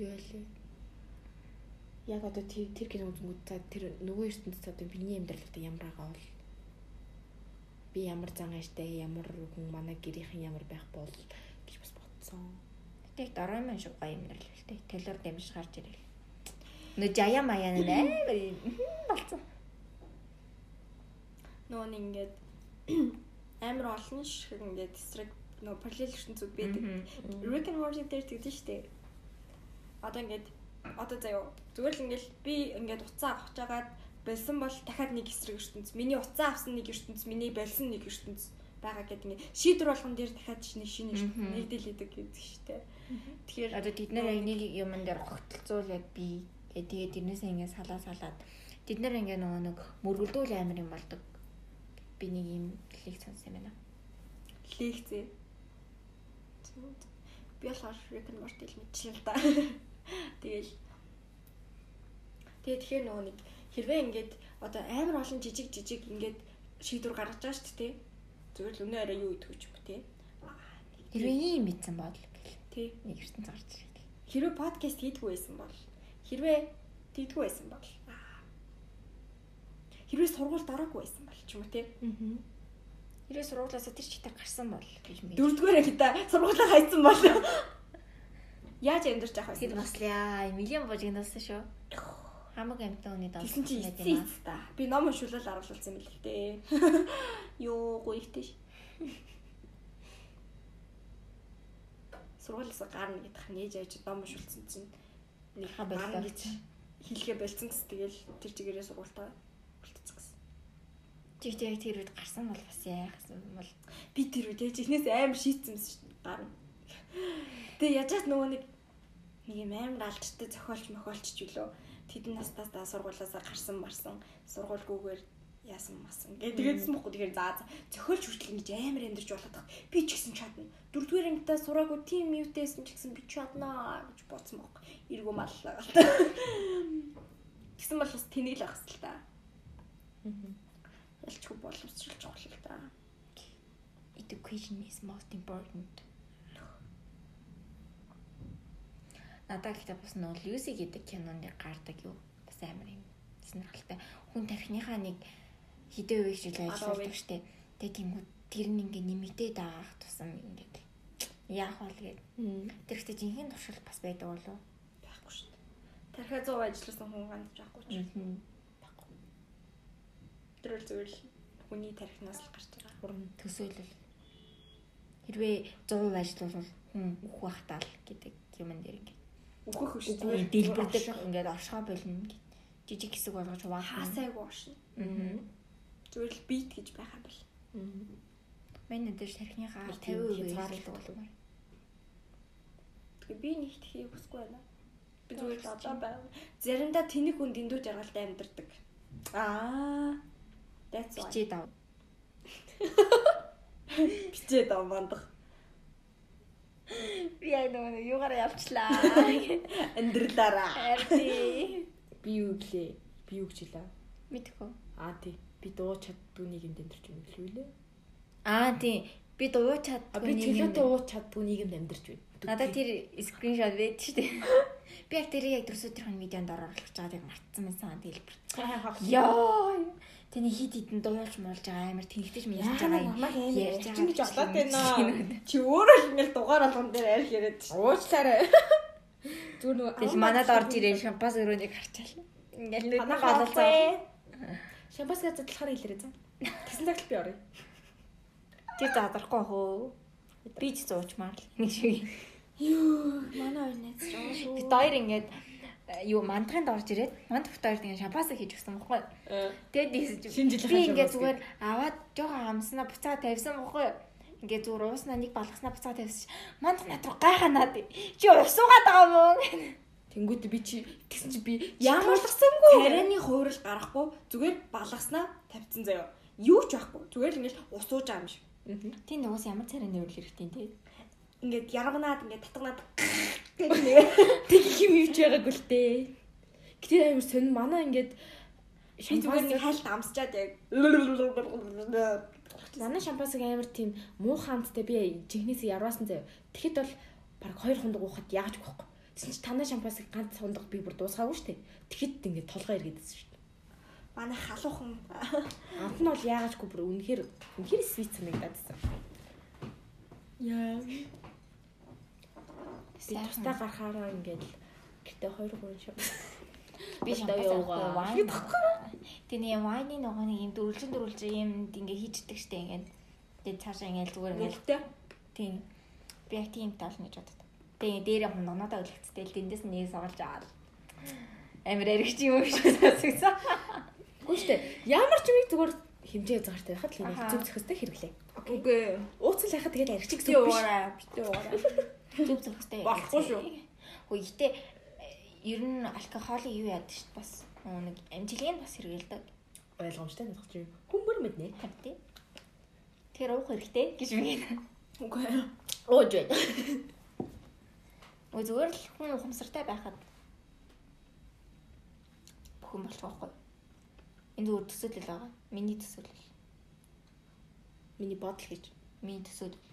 Юу ялээ. Яг одоо тэр тэр кино үзэнгүүт за тэр нөгөө ертөнцид одоо биний амьдрал одоо ямар байгаа бол би ямар зан ааштай ямар хүн манай гэрийнхэн ямар байх бол гэж бас бодсон. Тэг дорой мэн шиг гоё даа л тэ. Телор дэмж гарч ирэл. Нөө жая маяа нэ болцсон. Нөгөө нэг ингээд амар олон шиг ингээд эсрэг нөгөө параллел ертөнцүүд байдаг. Rick and Morty дээр тэгдэж штэ. Одоо ингээд одоо заяа зүгээр л ингээд би ингээд уцаа авах жагаад болсон бол дахиад нэг эсрэг ертөнц. Миний уцаа авсан нэг ертөнц, миний болсон нэг ертөнц байгаа гэдэг ингээд шийдвэр болгон дээр дахиад шинэ шинэ ертөнц нэгдэлээдэг гэдэг штэ. Тэгэхээр Одоо бид нэр яг нэг юмн дээр огтлцуул яг би тэгээд тэрнээсээ ингээд салаа салаад бид нэр ингээд нөгөө нэг мөргөлдүүл амир юм болдог. Би нэг юм лиг сонссон юм байна. лекцээ. Би болохоор Rick and Morty л мэдчихэв л да. Тэгэл Тэгээ тэгэхээр нөгөө нэг хэрвээ ингээд одоо амар олон жижиг жижиг ингээд шийдвэр гаргаж байгаа шүү дээ. Зүгээр л өнөө арай юу идэх гэж бо тээ. Хэрвээ ийм мэдсэн бол гэл. Тий. Нэг ертөнц гарч ирэх. Хэрвээ подкаст хийдгүү байсан бол хэрвээ тэгдгүү байсан бол хэрвээ сургуульд ороогүй байсан ч юм уу тий. Аа. Хэрвээ сургуулиасаа тэр чигтээ гарсан бол гэж мэдээ. Дөрөвдүгээр ангида сургуулаа хайцсан бол яаж амьдарч явах Тэд вэ? бас л яа, миллион божигнасан шүү. Хамаг амтан үний даа. Тэгсэн чи эцс та. Би ном уншуулаад аруулсан юм л дээ. Йоо гуйхтэй ш. Сургуулиас гарна гэдэх нь ээж авч ном уншуулсан чинь нэг Ха гарна гэж хэлгээ болцсон гэс тэгэл тэр чигээрээ сургуультаа. болтцсон гэсэн. Тэгтээ яг тэр үед гарсан бол бас яах юм бол Би тэр үед яг ихнээс амар шийтсэн шүү дээ. Гарна. Тэгээ яжаас нөгөө нэг нэг юм амар алчтай зохиолч мохиолч ч үлөө тэдэн настаас та сургуулаасаа гарсан марсан сургуульгүйгээр яасан масан гэ тэгээдсэн бохгүй тэгэхээр заа зохиолч хүртэл ингэж амар амьдэрч байгаа. Би ч гэсэн чадна. Дөрөвдүгээр ангидаа сураагүй тим мьютэйсэн ч гэсэн би чаднаа гэж бодсон бохгүй. Иргүү маллаа гал. Тэгсэн бол бас тэнийг л ахс л та. Ялчгүй боломжтой чухал л та. education is most important. Надад гэхдээ бас нөө Люси гэдэг киноны гардаг юу бас амар юм сонирхолтой. Хүн тархиныхаа нэг хідээ үеиг жил ажилладаг штеп. Тэгээ тиймгүй тэр нь ингээ нэмэгдээд байгаа тусам ингээд яах вэ гээд. Тэр ихтэй жинхэнэ туршил бас байдаг болов. Байхгүй шүү дээ. Тархиа 100 ажилласан хүн гандж байхгүй ч. Баггүй. Тэр бол зүгээр л хүний тархинаас л гарч байгаа. Уран төсөөлөл. Хэрвээ 100% ажиллавал хүн үх бахтаал гэдэг юм дээр ингээ Үхэх биш зүгээр дэлбэрдэг ингээд оршоо болно гэд. Жижиг хэсэг болгож хуваахаа. хаасайгүй оршин. Аа. Зүгээр л бит гэж байх юм бэл. Манай дээр тархиныхаа Нэг 50% тийм хязгаарлалт болов. Тэгээ би нэг тхийг хүсэхгүй байна. Би зүгээр л одоо байв. Заримдаа тэнэг хүн дэндүү жаргалтай амьдардаг. Аа. That's why. Бичээд ав. Бичээд ав мандах. Би яг нөгөө юугаар явчлаа. Амьдралаараа. Арди. Би юу гэлээ? Би юу гжилээ? Мэдгүй. Аа тий. Би дуу чаддгүй нэг юм дэмдэрч юм гэлээ лээ. Аа тийм. Би дуу чаддгүй. би төлөөтэй ууч чаддгүй нэг юм амьдарч байна. Надад тэр скриншот байд шүү дээ. Би яг тэрийг яг дөрсөдрийн видеонд оруулах гэж байгааг мартсан байсан дэлбэр. Яа. Тэний хит хитэн дуулж муулж байгаа амар тэнхтэж ярьж байгаа юм. Ярьж байгаа болоод байна. Чи өөрөө л ингээл дугаар болгон дээр арх яриад ш. Уучлаарай. Зүгээр нөгөө Тэгэл манад орж ирээ шампас өрөөнийг харчаал. Ингээл Танаа гололцоо. шампас гэж задлахаар хэлээрэй заа. Тэсэн цагт би орё. Тэр задрахгүй хөө. Би ч зуучмаар л нэг шиг. Юу, манай хоёр найз ч аа шүү. Би хоёр ингээд юу мандахынд орж ирээд манд фотоорд ингээд шампас хийж өгсөн бохгүй. Тэгээд Шинэ жилийн би бас зүгээр аваад жоохон амснаа буцаа тавьсан бохгүй. Ингээд зүгээр ууснаа нэг балгаснаа буцаа тавьсан. Манд над руу гайханаад чи усуугаад байгаа юм уу? Тэнгүүд би чи тэгсэн чи би Ямарлахсангүй. Тарианы хуурал гарахгүй зүгээр балгаснаа тавьсан заяа. Юу ч байхгүй. Зүгээр л ингээл усууж байгаа юм шиг. Тийм нуус ямар царай нэрвэл хэрэгтэй те. Ингээд ярганаад ингээд татганаад тэг юм юуч байгаагүй л дээ. Гэтэ амар сонь манай ингээд зүгээр нэг хайлт амсчаад яг Манай шампасыг амар тийм муу хаанттай би жинхнээс ярваасан заяа. Тэгэхэд бол баг хоёр хундаг уухад яаж гоохгүй. Тэсэн чи танаа шампасыг ганц хундаг би бүр дуусгаагүй штэ. Тэгэхэд ингээд толгой эргээдсэн штэ. манай халуухан Анх нь бол яагаачгүй бүр үнэхээр үнэхээр свит санагдадсан. Яа. Би тустаа гарахаараа ингээд гэтээ хоёр гурван шампас. Би явгаа. вайн. Тэний вайны нөгөө нэг юм дөрвөлжин дөрвөлжин юм ингээ хийждэг штэ ингээд. Тэгээд цаашаа ингээд зүгээр ингээд нэлтэй. тийм би яг тийм таална гэж боддог. Тэгээд дээрээ хүн нонодоо өлгцтэй л тэндээс нэг суулж аваад амир эргэж юм шиг сонсогдсон. Үгүй штэ. Ямар ч юмыг зүгээр хэмжээ заартай байхад л зүг зөхөстэй хэрэглээ. Үгүй. Ууцал яхад тэгээд арчих Би гэсэн үг биш. уугараа. Би уугараа. Зүг зөхстэй. Болохгүй шүү. Хөөе гэтээ ер нь алкоголыг юу яадаг шүү бас нэг амжилгыг бас хэрэгэлдэг. Ойлгомжтой надах чинь хүмүүр мэднэ. Харин Тэр уух хэрэгтэй гэж би. Үгүй. Ууж байна. Өө зүгээр л хүн ухамсартай байхад бүхэн болох байхгүй. Энэ зүгээр төсөөлөл байгаа. Миний төсөөлөл. Миний бодол гэж. Миний төсөөлөл.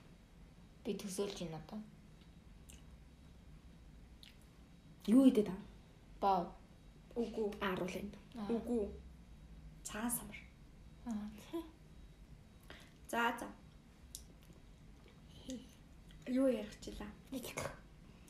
Би төсөөлж байна одоо. Юу идэ та? Боо. Үгүй. Ааруул энэ. Үгүй. Цаан самар. Аа. За за. Юу ярих чилаа? Нэг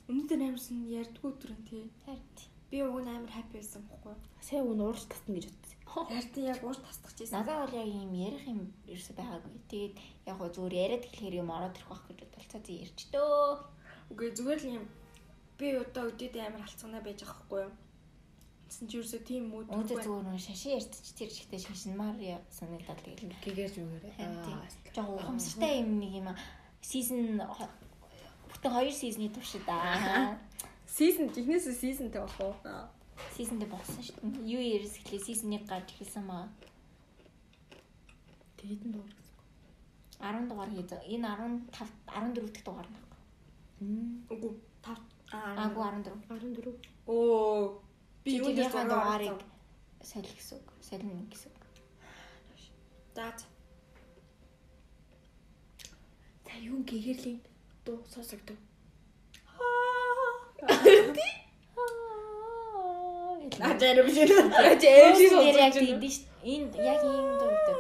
Өнөөдөр амарсан ярьдгүй түрэн тий. харин Би нь амар хаппи байсан бохгүй. Сайн үн уурч татна гэж бодсон. Ярьтан яг ууш тасдах гэсэн. надад бол яг юм ярих юм ерөөсөй байгаагүй. Тэгээд яг гоо зүгээр яриад эхлэхээр юм ороод ирэх байх гэж бодлоо цаа ярьч дөө. Үгүй зүгээр л юм. Би одоо өдөөд амар алцганаа байж байгаа хгүй юу? Тэгсэн чи ерөөсөө тийм мод Өөдөө зүгээр нэг шашин ярьчих тэр ихтэй шашинмаар санагдаад тэгэл. гэгэж үгээр. Жог ухамсартай юм нэг юм сизон бүтэн хоёр сизны туршид аа. Season ихнээсээ seasonтэй болох уу? Сизонд болсон шүү дээ. Юу ярис эхлээ сизоныг гарч эхэлсэн маа. Тэгээд нь дуур. 10 дугаар хийж энэ 15 14 дахь дугаар нь. Үгүй 5 Аагүй 14. 14. Оо би юу гэж дугаарыг солих гэсэн үг. Солино гэсэн үг. даад За юу гэгэрлийн дуу сонсогдов. А жарим шиг. Эвлис яг тийм ш. Энд яг ийм гэдэг.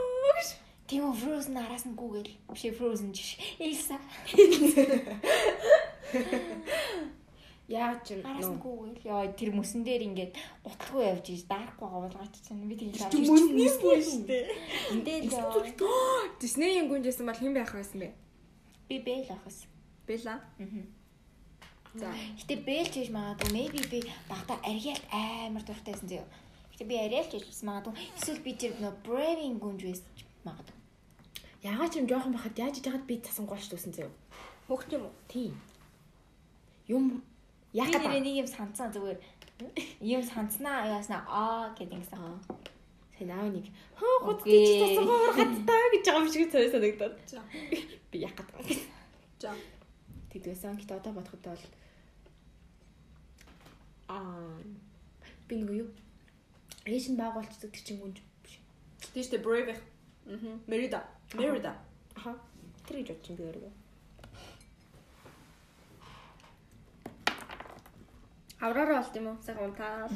Тийм үү Frozen араас нь гүгээл. Биш Frozen жиш. Элса. Яа ч юм Араас нь гүгээл. Яа тэр мөсөн дээр ингээд гутлгүй явж иж даарахгүй гавуулгаач чинь би тийм Чи мөннийс бүү штэ. Эндээ л яа. Диснейн гүнжсэн бол хэн байх байсан бэ? би бэл ахас. Бэла. За. Гэтэ бэлж хийж магадгүй maybe би багада арьяалт амар дуртайсан зөө. Гэтэ би арьяалт хийж магадгүй эсвэл би тэр нөө braving гүнж байсан магадгүй. Ягаад ч юм жоохон байхад яаж яхад би тасангуйч дүүсэн зөө. Хөгч юм уу? Тийм. Юм Би яхад нэрээ нэг юм санацсан зүгээр юм санацнаа яаснаа аа гэдэг ингэсэн. Аа. Сэн аав нэг хөө Окей. тийч тасангуур гадтаа гэж байгаа юм шиг цай санагдаад. Би яхад. За. Тэгдвэсэн гэт одоо бодоход бол аа би нэг юу Asian байгуулцдаг чинь гүнж биш. Тийштэй brave. Мм. Merida. Merida. Аха. Тэр гэж бодчих би өөрөө. Авраараа болт юм уу? Сайхан унтаал.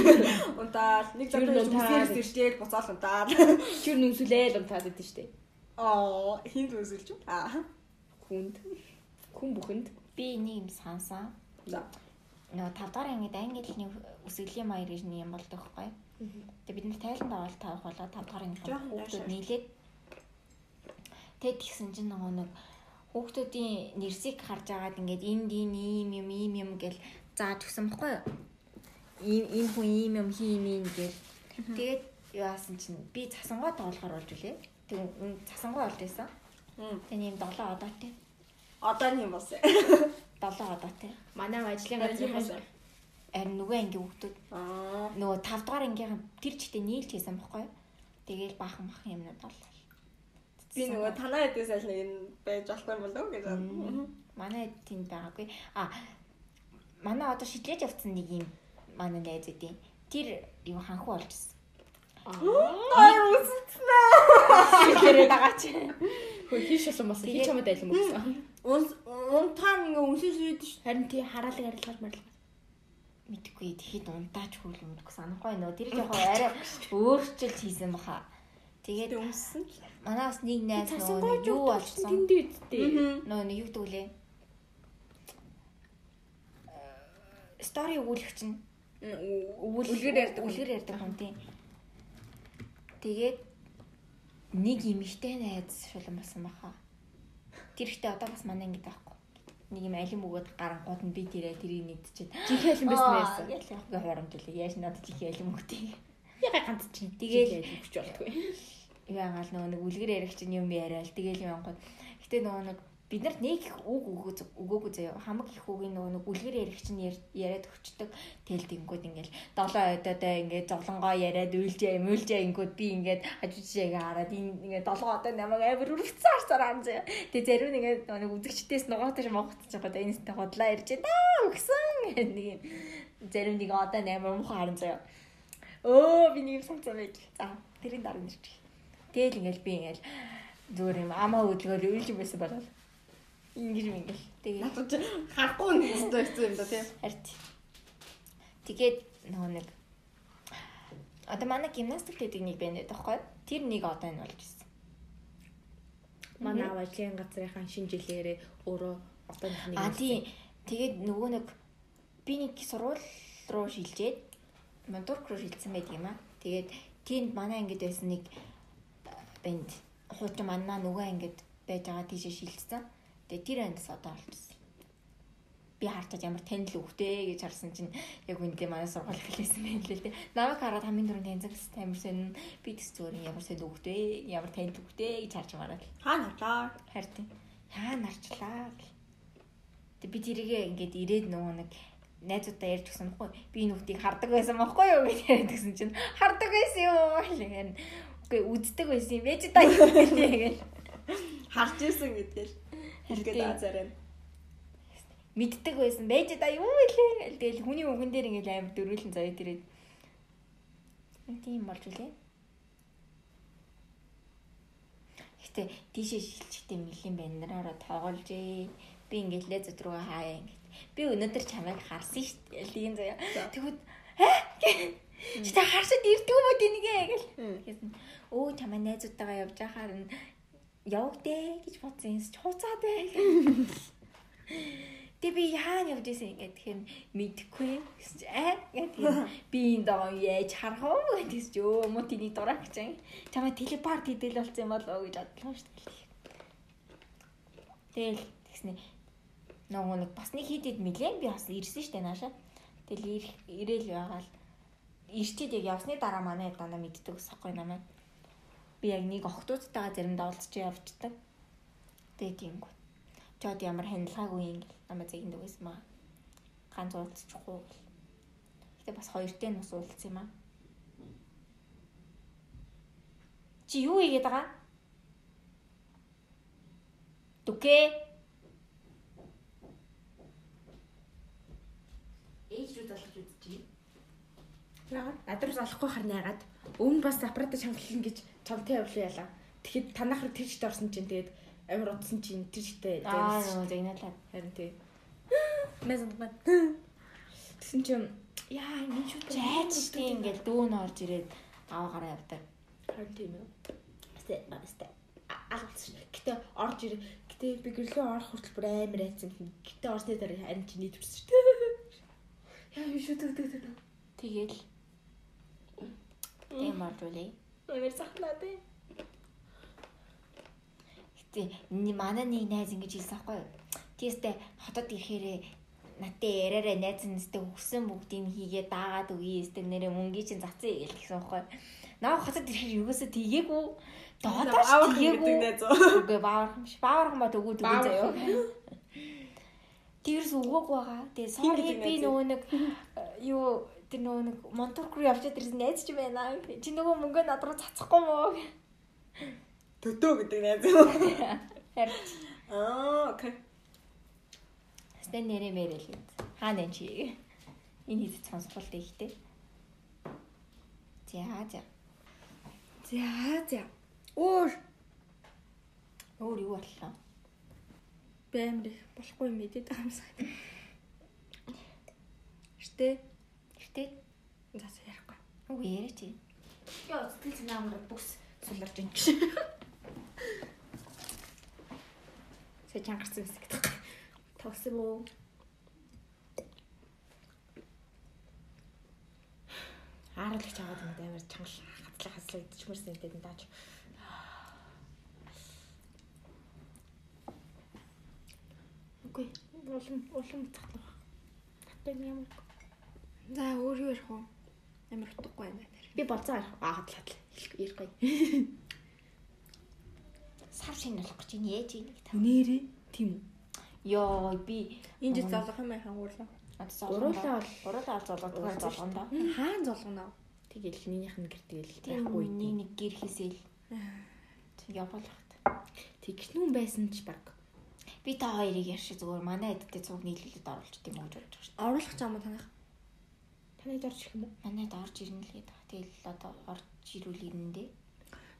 Унтаал. Нэг завтар унтаал. үсгээс иржээл буцаал унтаал. Чүр нүсүлээл унтаад идэв штэ. Аа, хин зүсэлж үү? Аа. Хүнд. Хүн бүхэнд. Би нэг юм сансан. За. Нөгөө 5 дахь ангид англи хэлний үсгэлийн маяг гэж нэг юм болдог байхгүй. Тэгээ бид нар тайланд аваад тавих болоо 5 дахь ангид хүүхдүүд нийлээд Тэд тэгсэн чинь нөгөө нэг хүүхдүүдийн нэрсийг харж агаад ингээд энд ийм ийм юм ийм юм гэл зааж өгсөн баггүй юу? Ийм энэ хүн ийм юм хийм юм гэл. Тэгээд яасан чинь би цасангой тоглохоор болж үлээ. Тэг цасангой болж байсан. Тэгээ ийм 7 одоотой. Одоо нь юм болсон. 7 одоотой. Манай ажлын Газрын газрын хас. Харин нөгөө ангийн хүүхдүүд Аа. нөгөө 5 дугаар ангийнхан тэр чигтээ нийлж хийсэн баггүй юу? Тэгээл баахан бахан юмнууд боллоо. Би нөгөө танаа хэдээс аль нэг нь байж болох юм болов уу гэж бодсон. Манай тэнд байгаагүй. А манай одоо шидлэж явцсан нэг юм манай найз үдийн. Тэр юу ханхуу болжсэн. Аа үсэлтнэ. Тэрээ дагач. хөө хий шулан бас хий чамд айлм өгсөн. Унс унтаа ингээ үнсэж үйд ш. Харин тий хараалаг арилгаж марлаа. Мэдгүй тэгэхэд унтаач хөл юм гэсэн санахгүй нөө. Тэр жоохон арай өөрчлөлт хийсэн баха. Тэгээд үнссэн л. манай бас нэг найз нөгөө юу болцсон. Тэнд үдтэй. Нөө нэг юу дүүлээ. Стори өгүүлэгч нь Үлгэр ярьдаг. үлгэр ярьдаг хүн тийм. Тэгээд нэг эмэгтэй найз шулан болсон баха. Тэр ихтэй одоо бас манай ингэ таахгүй. Нэг юм алим өгөөд гарангууд нь би тэрэ тэрийг нэгдчихэд. Жинхэнэ алим байсан байсан. Явах хоромжлээ. Яаж надад жинхэнэ алим өгтий. Яга ганц чинь. Тэгээл- өгч болтгүй. Яагаал нөгөө нэг үлгэр яригч нь юм яриад тэгэл юм ангууд. Гэтэ нөгөө нэг бид нарт нэг их үг өгөө- өгөөгүй заяа. Хамаг их үгийн нөгөө нэг үлгэр яригч нь яр- яриад өгчдөг. Тэгэл тэнгүүд ингээл долоо ойдоодоо ингээд зовлонгоо яриад үйлжээ мүлжээ ингүүд би ингээд ажижээгээ хараад ингээд долоо одоо намайг амар үргэлцсэн харцаар ан заяа. Тэгээ зарим нэг нэг үзэгчдээс нугаатай шиг монгоцож байгаа. Энэстэй хотлаа ярьж даа өгсөн нэг юм. Зарим нэг одоо амар муухай харан заяа. Өө би нэг юм санацсан байж. За тэрийн дараа нэрч. Тэгэл ингээл би ингээл зүгээр юм амаа өдлгөөр үйлж байсан болол. Ингэж юм ингээл. Тэгээ Надад харахгүй нэг өстой хэцүү юм да тийм. харт. Тэгээд нөгөө нэг одоо манай гимнастик гэдэг нэг байна байхгүй. Тэр нэг одоо энэ болж ирсэн. Манай аав ажлын газрынхаа шинэ жилээрээ өөрөө одоо нэг А тийм. Тэгээд нөгөө нэг би нэг сургууль руу шилжээд Монтурк руу шилжсэн байдаг юм аа. Тэгээд тэнд манай ангид байсан нэг банд хуучин манаа нөгөө ангид байж байгаа тийшээ шилжсэн. Тэгээд тэр ангис одоо олчихсон. би харчаад ямар танил өгтэй гэж харсан чинь яг үндэ манай сургууль хэлсэн байх л дээ. Намайг хараад хамгийн дөрөнд таньцагс амар сонь би тэс зүгээр ямар сонь өгтэй, ямар танил өгтэй гэж харж мараад. Хаана харлаа? Харин хаана нарчлаа. Тэг би тэрийгээ ингээд ирээд нөгөө нэг найзуудаа ярьж гисэн байхгүй би энэ хүүхдийг хардаг байсан байхгүй юу гэж яриад гисэн чинь хардаг байсан юу гэх үгүй үздэг байсан юм байж та юу гэх Харж ирсэн гэдгээл. Хэлгээд азараа. мэддэг байсан. Байж та юу гэлээ тэгэл хүний үгэн дээр ингээд амар дөрүүлэн заяад ирээд тийм болж үлээ. Гэтэ тийшээ шилжихтэй мөлийн банераараа тоглож ээ би ингээд лезэт рүү хаяа ингээд. Би өнөөдөр чамайг харсан шүү дээ. Лигийн заяа. Тэгвэл чи та харсад юм уу тэнийгээ гэл өө чамаа найзуудтайгаа явж байхаар явагдээ гэж бодсон юм хуцаад бай Тэг би яагаад явж исэн ингээд тэгэхээр мэдхгүй гэсэн чи аа гэдэг би энэ доо яаж харах вэ гэдэгс чи өө мо тийний дураа гэж юм. Чамаа телепорт хийдэл болсон юм болоо гэж бодлоо шүү дээ. Тэгэл тэгснэ нөгөө нэг бас нэг хийдэд мэлэн би бас ирсэн шүү дээ нааша. Тэгэл ирээл байгаал ирчээд яг явсны дараа манай дана мэддэг сахгүй намайг. Би яг нэг охтуудтайгаа заримдаа уулзч явждаг. Тэгээ тиймгүй чод ямар хяналтаагүй юм гэл намайг зэгэн дэгсэн маа. Ганц уулзчихгүй. Гэтэ бас хоёртой нь бас уулзсан юм аа. Чи юу хийгээд байгаа? Дүкээ. Ээж рүү залгаж үзчихье. Яагаад? Надруу залахгүй харна яагаад? Өмнө бас аппарата шангалсан гэж чамтай явлаа яла. Тэгэхэд танах руу тэрчтэй орсон чинь тэгээд амар утсан чинь тэр жигтэй Аа загнаалаа. харин тий. Мэзэн бат. Тэгсэн чинь яа ингэ шүү дээ. Жайчтэй ингээл дүүн орж ирээд аваагараа явдаг. харин тийм үү. Гэтэ баста алгацсан. Гэтэ орж ир. Гэтэ би гэрлөө орох хүртэл бүр амар айцсан. Гэтэ орсны дараа харин чи нийтвэрсэн шүү дээ. Яа юу шүү дээ. Тэгэл. Тийм орж үлээ. Амар захнаа дээ. Гэтэ манай нэг найз ингэж хэлсэн байхгүй юу? Тиймээ хотод ирэхээрээ натээ яраарэ найз нэстэй өгсөн бүгдийг хийгээ даагаад өгье өстө нэрээ мөнгөний чинь зацсан гэл гэсэн байхгүй юу? Наа хотод ирэхээр юугасаа тгээгүй. Доодооч тгээгүй. Үгүй баавархан биш. Баавархан ба төгөөд үгүй заяа. Тэрс өгөөг байгаа. Тэгээ sorry би нөгөө нэг юу тэр нөгөө нэг Монтурк руу явчаад ирсэн найз ч байна. Чи нөгөө мөнгөө над руу цацахгүй мó? Төдөө гэдэг найз Аа, окей. Стэн нэрэ мэрэл. Хаана энэ чи? Энэ хэд сонсголт ихтэй. За за. За за. Өөр Өөр юу боллоо? баймар их болохгүй идэт байгаа юм сайн. Штэ. Гэтэ Зас ярихгүй. үгүй яриа чи. Яа сэтгэл санаа амар бүс суларж ин чи. Сэ чангарсан хэсэг гэдэг. Тогсон уу? Ааралагч аваад юм амар чангал хацлаа хаслаа идчихмэрсэн юм дээр дааж. Үгүй улам улам цахлах. Таттай юм ямар. За өөр юу ярих вэ? Амар утгагүй юм байна. Би болцоо ярих. Аа хадлаа хадлаа. Ярихгүй. Сар шинэ болох гэж энэ ээж нэг та. Нэрээ тийм үү? Йоо би Энд жил залах юм яхан уурлаа. Уруулаа бол уруулаа золгодог золгондоо. Хаан золгоно. тэгэл минийх нь гэр тэгэл Тийм яахгүй үний нэг гэр хийсэл. Явуулахт. тэгснүүн байсан ч баг. Би та хоёрыг ярьши зүгээр манай эдтэй цуг нийлүүлээд оруулж тийм гэж бодож шүү. Оруулах ч юм уу танах? Танайд орж ирэх юм уу? Манайд орж ирнэ л гэдэг. Тэгэл одоо орж ирүүл ирнэ.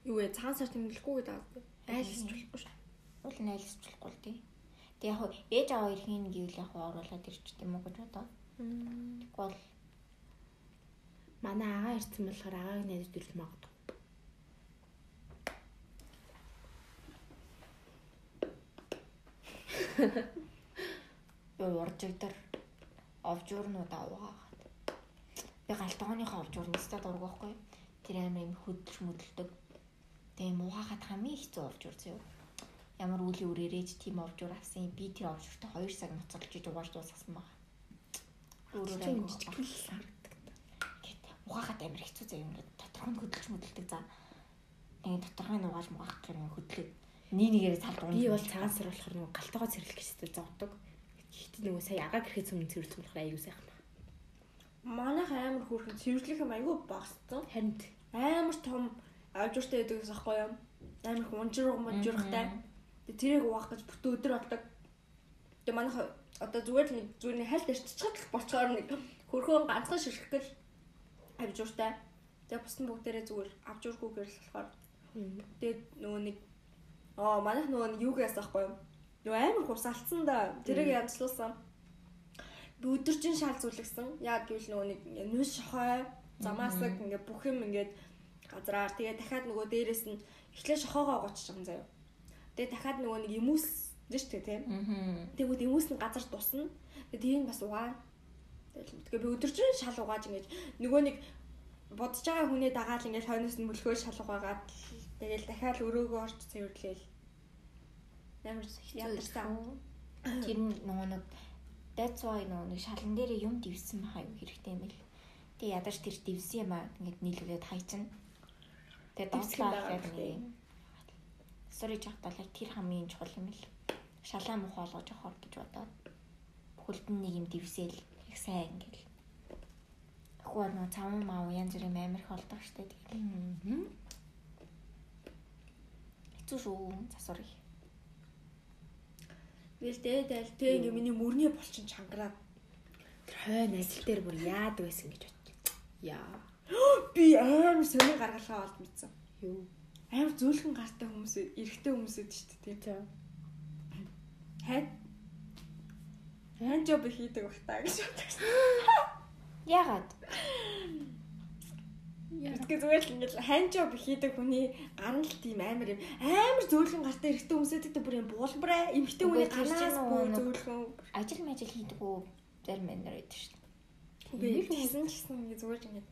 Юу вэ? Цагаан сар тэмдэглэхгүй гэдэг аа. Айлс болохгүй шүү. Уул нь айлсчлахгүй л тий. Тэг яг ээж аваа ирэхин гэвэл яг оруулаад ирчих юм уу гэж бодоо. Тэгвэл бол Манай агаа ирсэн болохоор агааг найдаж ирэх магадгүй. юу уржигдэр овжуурнууд аваагаад. Би галтгооныхоо овжуурнастай дург байхгүй. Тэр амар юм хөдөлж мөдөлдөг. Тэгээ муугаад хамгийн хэцүү овжуур зөө. ямар үлийн үрээрэж тийм овжуур авсан би тэр овжууртай 2 цаг ноцолж угааж дуусгасан баг. Өөрөө багсан. Гэт угаагаад амар хэцүү заяа ингээд доторх нь хөдөлж möдөлдөг за. Тэгээд доторхыг нь угааж мугаах гэх юм хөдлөд нэг нэгээрээ цалд уун. Би бол цагаан сар болохоор нөгөө галтайгаа цэрлэх гэжтэй зовдөг. Гэхдээ нөгөө сая агаа гэрэхэд өмнө цэвэрлэх болохоор аюу сайхан. Манайх амар хөөрхөн цэвэрлэх юм айгүй багцсан. Харин Амар том авжууртай байдаг гэсэн аахгүй юу? Амар их унжируу мунжирхтай. Тэгээ тэрийг угаах гэж бүтэн өдөр болдог. Тэгээ манайх одоо зүгээр л нэг нэг хальт ирчихад л болцоор нэг хөрхөн ганцхан ширхэх гэл авжууртай. Тэгээ бус нь бүгдээрээ зүгээр авжуургүйгээр л болохоор. Тэгээд нөгөө нэг аа манайх нөгөө юу гэсэн аахгүй юу? Нөгөө амар хурс алдсан да. Тэрийг янзлуулсан. Өдөржин шал зүлгсэн. Яг гэвэл нөгөө нэг ингээ нүс шохой, замаасаг ингээ бүх юм ингээд газраар тэгээ дахиад нөгөө дээрэс нь эхлээ шохоогоо гоцчих юм заяа. Тэгээ дахиад нөгөө нэг юмус дээ дээ тийм. Тэгвэл юмус нь газар тусна. Тэгээ тийм бас угаана. Тэгээ би өдөржин шал угааж ингэж нөгөө нэг бодож байгаа хүний дагаал ингээд хойноос нь мөлхөө шал угаагаад тэгээл дахиад өрөөгөө орч цэвэрлээл. Ямар ядарсан. Тэр нөгөө нэг that's why нөгөө нэг шалан дээр юм дивсэн хаа юу хэрэгтэй юм бэл. Тэгээ ядарч тэр дивсэн юм аа ингээд нийлүүлээд хайчин. Тэгээ юм яг гэхдээ. нэг Sorry жахтал яг тэр хамгийн чухал юм л. Шалаа мух олгож явахор гэж бодоод бүхэлд нь нэг юм дивсээл их сайн ингээл. Ахуу нөгөө цаван маа янз бүрийн амар их олдог штэ тэгэл. Хэцүү шүү засвар их. Тэгэл дээд айл тэг ингээ миний мөрний болчин чангараад тэр хойно ажил дээр бүр яад байсан гэж бодчих. Яа. би амар сони гаргалгаа олд мэдсэн. Юу. Амар зөөлхөн гартай хүмүүс эрэгтэй хүмүүс үүд шүү дээ тийм. Хайд Хэн жоб хийдэг бах таа гэж бодсон. Ягаад? Тэгэхээр зүгээр л ингээд хэн жоб хийдэг хүний гар нь л тийм амар юм. Амар зөөлхөн гартай эрэгтэй хүмүүс үүдээ бүр юм буулбараа эмхтэй хүний нөгөө бүр зөөлхөн. Ажил мажил хийдэг үү? Зарим мэнэр байдаг шүү дээ. Би хийсэн ч гэсэн зүгээр ингээд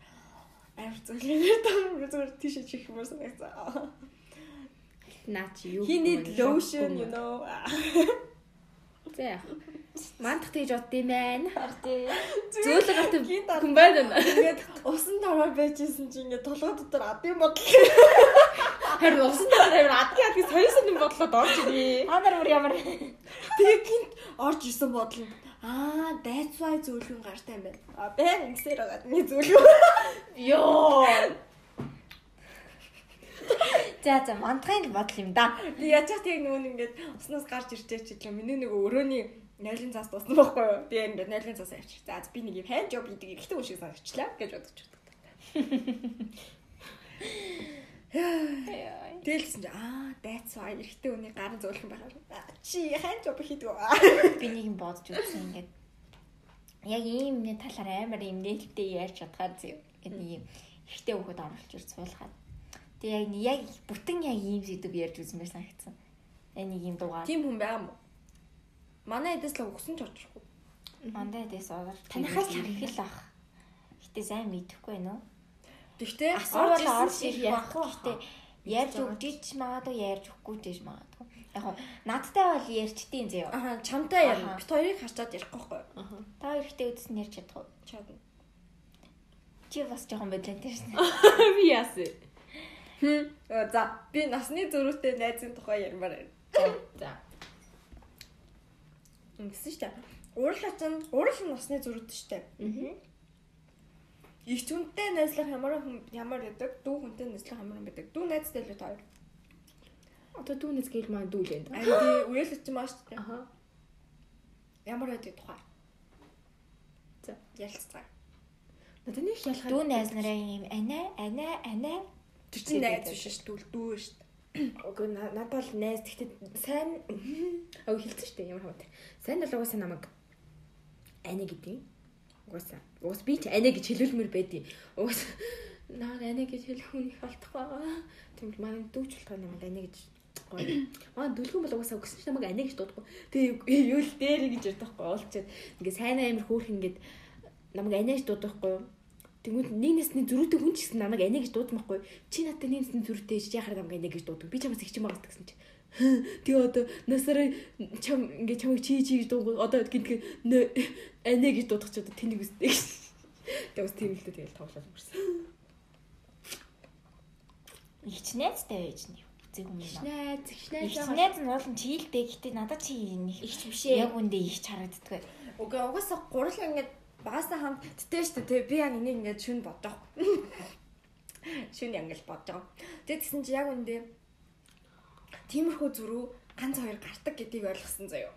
амар зөөлхөн зүгээр тийш чих юмсан гэсэн. Наа чи юу? Lotion, шокгүй you know. Яах. Мандах тэгж бод юм байна. Харин Зөөлө гартай Гинт хүн байна. Ингээд усан таваар байжсэн чи ингээд толгой дотор адын бодол. Харин усан дээр амар адгийн адгийн соёсон юм бодлоод орж ирээ. Анар бүр ямар Тэгээ гинт орж исэн бодол нь Аа, that's why зөөлхөн гартай юм байна. А бээр ингэсээр байгаа. Миний зөөлхөн. Йоо. За за мандахын бодол юм да. Би яг нөгөө нэг ингээд уснаас гарч ирчээ ч гэвэл миний нөгөө өрөөний нойлын цаас туссан байхгүй юу? Тэгээ ингээд нойлын цаас авчих. За би нэг юм хайн жоб хийдэг ихтэй хүн шиг санагчлаа гэж бодож байна. Тэгэлсэн чи аа that's why ихтэй хүний гарын зөөлхөн байгаа. Аа, Чи хайн жоб хийдэг үү? Би нэг юм бодож үзсэн ингээд яг ийм нэг талаар амар юм нээлттэй ярьж чадхаар зөө. Ингээд нэг юм ихтэй хөхөд оруулж ир суулгаад. Тэгээ яг яг бүтэн яг ийм сэдв ярьж үзсэн байсан санагдсан. Яг нэг юм дугаар. Тийм хүн байгаа юм уу? Манай эдэс л өгсөн ч очихгүй. Мандаа дэс орж Танихаас ирэх л ах. Гэтэ сайн мэдэхгүй байна уу? Ирсэн орж яахгүй байх. Гэтэ ярьж байгаа өгч ч магадгүй ярьж өгөхгүй ч гэж магадгүй. Яг хоо надтай бол ярьчдیں۔ зөө. Аха, чамтай ярина. Бит хоёрыг харчаад ярихгүй байхгүй юу? Аха. Та хоёр ихтэй үзсэн ярьж чадах уу? Чад. Чи бас жоохон бодлонтэй шнэ. Би яасан. Хм. Оо, За, би насны зөрүүтэй найзын тухай ярмаар байна. За. Ингэсэн шүү дээ. Уурлаач нь уурал нь насны зөрүүтэй шүү дээ. Аа. Их хүнтэй найзлах ямар ямар гэдэг, дүү хүнтэй найзлах ямар байдаг. Дүү найзтай л тоо. Одоо түүнээс гээл маань дүүлээ. Анди үйл ч маш шүү дээ. Аха. Ямар байдаг тухай. За. Ялцгаа. Надад нэг ялхаа. Дүү найз нараа юм ана ана ана Тэр чинь найз биш шүү дээ. Дүү шүү дээ. На- надад бол найз гэхдээ сайн өө хэлсэн шүү дээ ямар хамаатай. Сайн бол угаасаа намайг ани гэдэг. Угаасаа. Угаас би ч ани гэж хэлүүлмээр байдیں۔ Угаас наа ани гэж хэлэх хүн их алдах байгаа. Тэгвэл манай дүүч болтгоо намайг ани гэж гоё. Манай дүлгэн бол угаасаа өгсөн ч намайг ани гэж дуудахгүй. Тэгээ юу л дээр гэж ярьдаг байхгүй уулчаад ингээ сайн амар хөөх ингээд намайг ани гэж дуудахгүй? Тэнгүүд нэг насны зөрүүтэй хүн ч гэсэн намайг анаа гэж дуудмахгүй. Чи надад нэг насны зөрүүтэй гэж яхаар намайг анаа гэж дуудаг. Би чамаас их чим байгаас гэсэн чи. Тэгээ одоо насараа чам ингээ чамайг чи чи гэж дууг одоо гинтгэ анаа гэж дуудах чи одоо тэнийг үстэй. Тэгээ бас тийм л дээ тэгэл тоглоод өнгөрсөн. Ичнээцтэй байж нь үзег юм байна. Ихнээ Ичнээц нь бол чийлдэ гэхдээ надад чи нэг Ихч биш ээ. яг үндэ ихч харагддаг. Үгүй угаасаа гурал ингээд багасаа хамт тэтэ штэ тий би яг энийг ингээд шүн бодож байгаа. Шүн ангил бодож байгаа. Тэгээд тэгсэн чи яг үндэ тиймэрхүү зүрүү ганц хоёр гартаг гэдгийг ойлгосон заяо.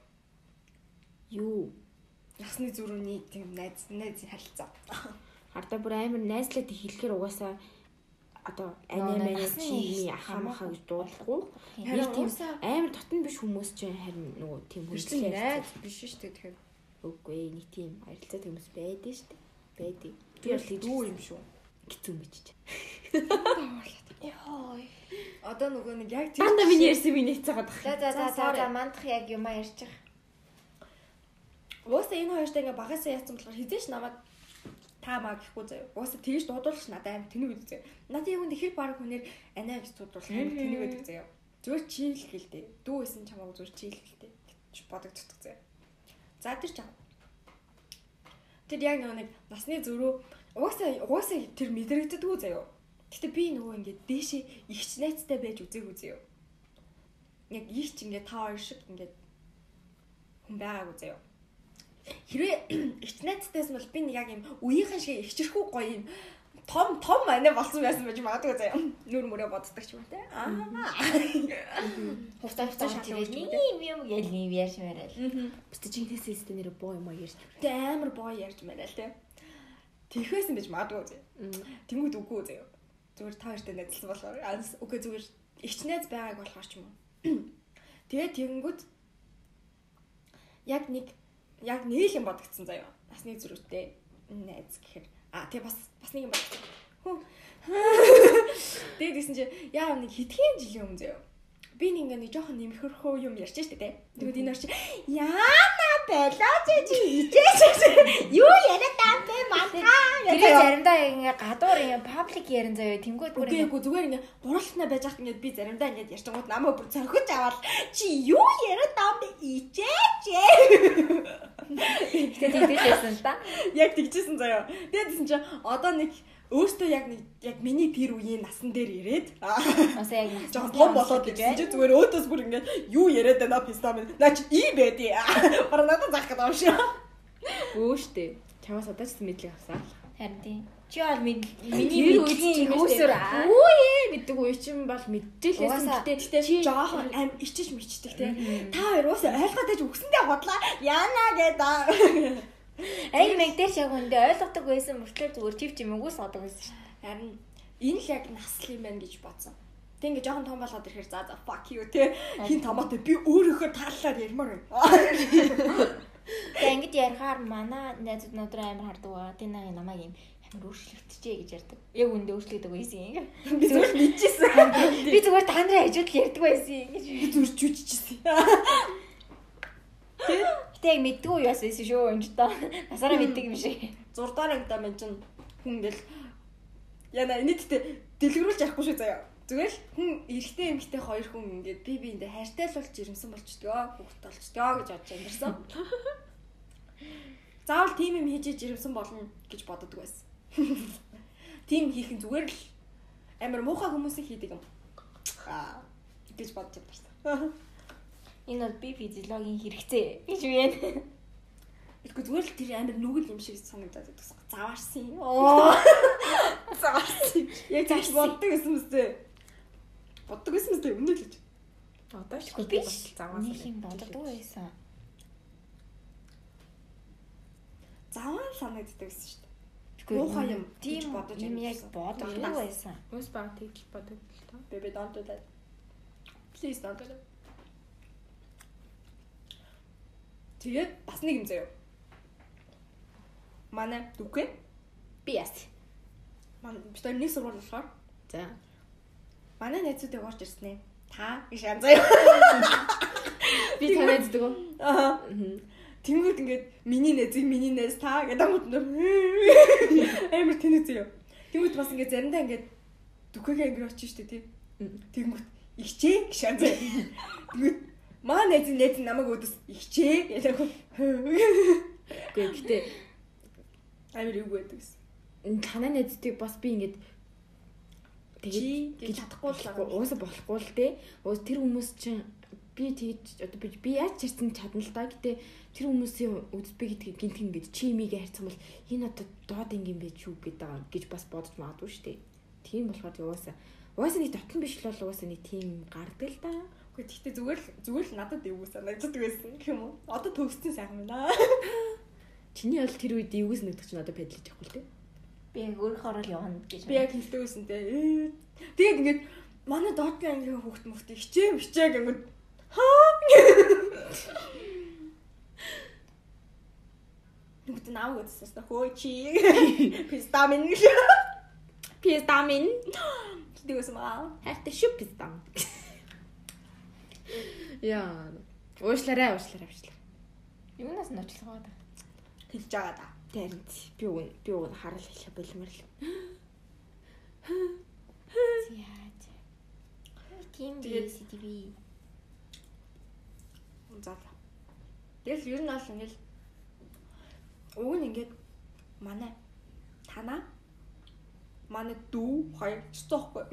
Юу? Насны зүрүүний тийм найз найз харилцаа. Хардаа бүр амар найзлаад хэлэхэр угаасаа одоо насны чи махаа гэж дуудахгүй. Нэг тийм амар дотн биш хүмүүс чинь харин нөгөө тийм хүчлээ найз биш штэ тэгэхээр Үгүй нэг тийм харилцаатай хүмүүс байдэн шүү дээ. Байдаг. Би бол хийж дүү юм шүү. хэцүү мэж чи. Йой. Одоо нөгөө нэг яг тийм Дандаа миний ярьсан би нэцээгээд За байгаа. за за За, за за мандах яг юм а ярьчих. Уусаа энэ хоёртой ингээ багасаа яатсан болохоор хизээш намайг та маа гэхгүй заяа. Уусаа тэгж дуудуулж надад аим тэнэг өгдөг заяа. Надад яг үнд ихэр баг хүнээр анаа гэж дуудуулах тэнэг өгдөг заяа. Зүгээр чийл гэлтэй. Дүү исэн чамааг зүгээр чийл гэж бодогддог заяа. За тэр чам. Тэр яг нөгөө нэг насны зөрүү уусаа уусаа тэр мэдрэгддэггүй заяа. Гэтэ би нөгөө ингээ дээшээ ихч найцтай байж үзээгүй заяа. Яг ихч ингээ та хоёр шиг ингээ хүн байгаагүй заяа хэрвээ ихч найзтайс бол би нэг яг юм үеийнхэн шиг ихчэрхүү гоё юм том том анаа болсон байсан байж магадгүй заяа. Нүр мөрөө боддог ч юм те. Аа. Шалгаж тэгээд үү, ийм юм гэл ийм яаш мээрэл. Бистэ өстө нэр боо юм ярьж. Тэ амар боо ярьж мэрэл те. Тэрхээс байж магадгүй заяа. Тэнгүүд үгүй заяа. Зүгээр та хоёртай найзлсан болохоор үгүй зүгээр ихч найз байгааг болохоор ч юм уу. Тэгээ тэгэнгүүт яг нэг яг нэг юм бодогдсон заяа. Насны зүрхтэй найз гэхээр аа тэгээ бас бас нэг юм бодогдсон. Хөө. Тэгээд гэсэн чи яа нэг хэдхэн жилийн өмнө заяа. Би нэг ингээ нэг жоохон нэмхэрхөө юм ярьж штэ тэ. Тэгвэл энэ орч яана болооч чи ичээч юу яриад таам бэ мантаа Тэр заримдаа ингээ гадуур ингээ паблик ярин заяа. Тэнгууд бүр Үгүй ингээ эгүй зүгээр ингээ гуралтнаа байж хат ингээ би заримдаа ингээ ярьчингууд намайг бүр цорхиж аваад чи юу яриад таам бэ? Ичээч. Тэгээд тэгдэлсэн та. яг тэгжсэн заяа. Тэгээд гэсэн чи одоо нэг өөртөө яг нэг яг миний тэр үеийн насан дээр ирээд Аса яг жоохон том болоод гэсэн чи зүгээр өөдөөс бүр ингээ юу яриад байна пистам наа чи ийм байдий. Бараа надад заах гэдэг юм шиг. Өө штэ. Чамаас одоо ч мэдлэг авсан. Харин тийм. Чи бол миний хүүсэр Үгүй ээ гэдэг үе чинь бол мэдээлсэн Угаасаа гэтээ Чи жоохон ам ичиж мичдэг те. Та хоёр уусаа ойлгоод байж өгсөндөө бодлаа. Яана гэдэг. Ай мэг дээр яг үндэ ойлгодог байсан мөртлөө зүгээр тив чим үгүйс одог байсан шүү. Харин энэ л яг насл юм байна гэж бодсон. Тэг ингээ жоохон том болоод ирэхээр за за fuck you те хин томоотой би өөрийнхөө тааллаар ярмаар байна. Тэгээ ингэж ярихаар манай найзууд нөдөр амар хардаг байгаа. Тэр нэг намайг юм амар өөрчлөгдөжээ гэж ярьдаг. Яг үндэ өөрчлөгдөг байсан юм. Би зүгээр мэдчихсэн. Би зүгээр та нарын хажууд л ярьдаг байсан юм. Би зүгээр чүжчихсэн. Гэтэ яг мэддгүй юу яасан шүү тоо. Насаараа мэддэг юм шиг. 6 дахь ангидаа мэн чин хүн ингээл яна тэтэ дэлгэрүүлж ярихгүй шүү заяа. Зүгээр л хүн эрэгтэй эмэгтэй хоёр хүн ингээд би биэндээ хайртай л болж ирэмсэн болчдгоо хүүхэд болчдгоо гэж бодож амьдэрсэн. Заавал тийм юм хийж ирэмсэн болно гэж боддог байсан. Тийм хийх нь зүгээр л амар муухай хүмүүсийн хийдэг юм. Аа гэж бодож амьдэрсэн. Энэ бол би физиологийн хэрэгцээ гэж байна. Тэгэхгүй зүгээр л тэр амар нүгэл юм шиг санагдаад байдаг. Заваарсан юм. Оо. Заваарсан. Яг тийч боддог гэсэн мэт. Боддог гэсэн мэт өмнө л гэж. Одоо ч Би заваас. нэг юм боддог байсан. Заваа санагддаг гэсэн шүү дээ. Муухай юм тийм бодож юм яг боддог байсан. Хүмүүс баг тэгж бодог л тоо. Baby don't do that. Please don't do that. Тэгээд бас нэг юм заяа. Манай дүггүй. Би яс. Манай бид нэг сургууль болохоор За. манай найзуудыг орж ирсэн ээ. Та гэж янз заяа. Би танайддаг уу? Аа. Аа. Тэнгүүд ингээд миний нэзийг миний нэз та гэдэг амт нөр амар тэнэг зөө. Тэнгүүд бас ингээд заримдаа ингээд дүхгээ ингээд очиж штэ тий. Тэнгүүд ихчээ гэж анзаа. Тэнгүүд маа нэз нэз намайг өдөс ихчээ гэдэг. Үгүй гэтээ амар юу байдаг гэсэн. энэ танаа найзтыг бас би ингээд Чи тэгээд гэж чадахгүй л уусаа болохгүй л те. Уус тэр хүмүүс чинь би тэгж одоо би би яаж чирсэн чадна л да. Гэтэ тэр хүмүүсийн үзбэ гэдгийг гинт ингээд чи имигээ харьцсан бол энэ одоо доод ингийн байж шүү гэдэг гэж бас бодож магадгүй шүү дээ. Тийм болохоор уусаа уусаа нэг дотн биш л бол уусаа нэг тийм гардаг л да. Гэхдээ зүгээр л зүгээр л надад юу санагддаг байсан гэх юм уу? Одоо төгссөн сайхан байна. Чиний бол тэр үед юугс нэгдэг чинь одоо педлэж явахгүй л те. Би яг өөрийнхөө орол явна гэж. Би яг хэлдэг байсан те. Ээ. Тэгээд ингээд манай доотлын ангийн хүүхд мөхт хичээ хичээ гэнгэд хаа Нүгт наав гэдсэн хөө чи пистамин Пистамин тэгээс маа. хайртай шүү пистам. Яа. Уушлаарай уушлаарай уушлаарай. Юунаас нь очлогоо да. хэлж байгаа да. Тэрэн би үн би үн харал хэлэх болмор л. Зяач. Тийм Тэгээд- CCTV. За. Тэгэл ер нь бол ингээл уг нь ингээд манай танаа манай дүү хоёр цохгүй.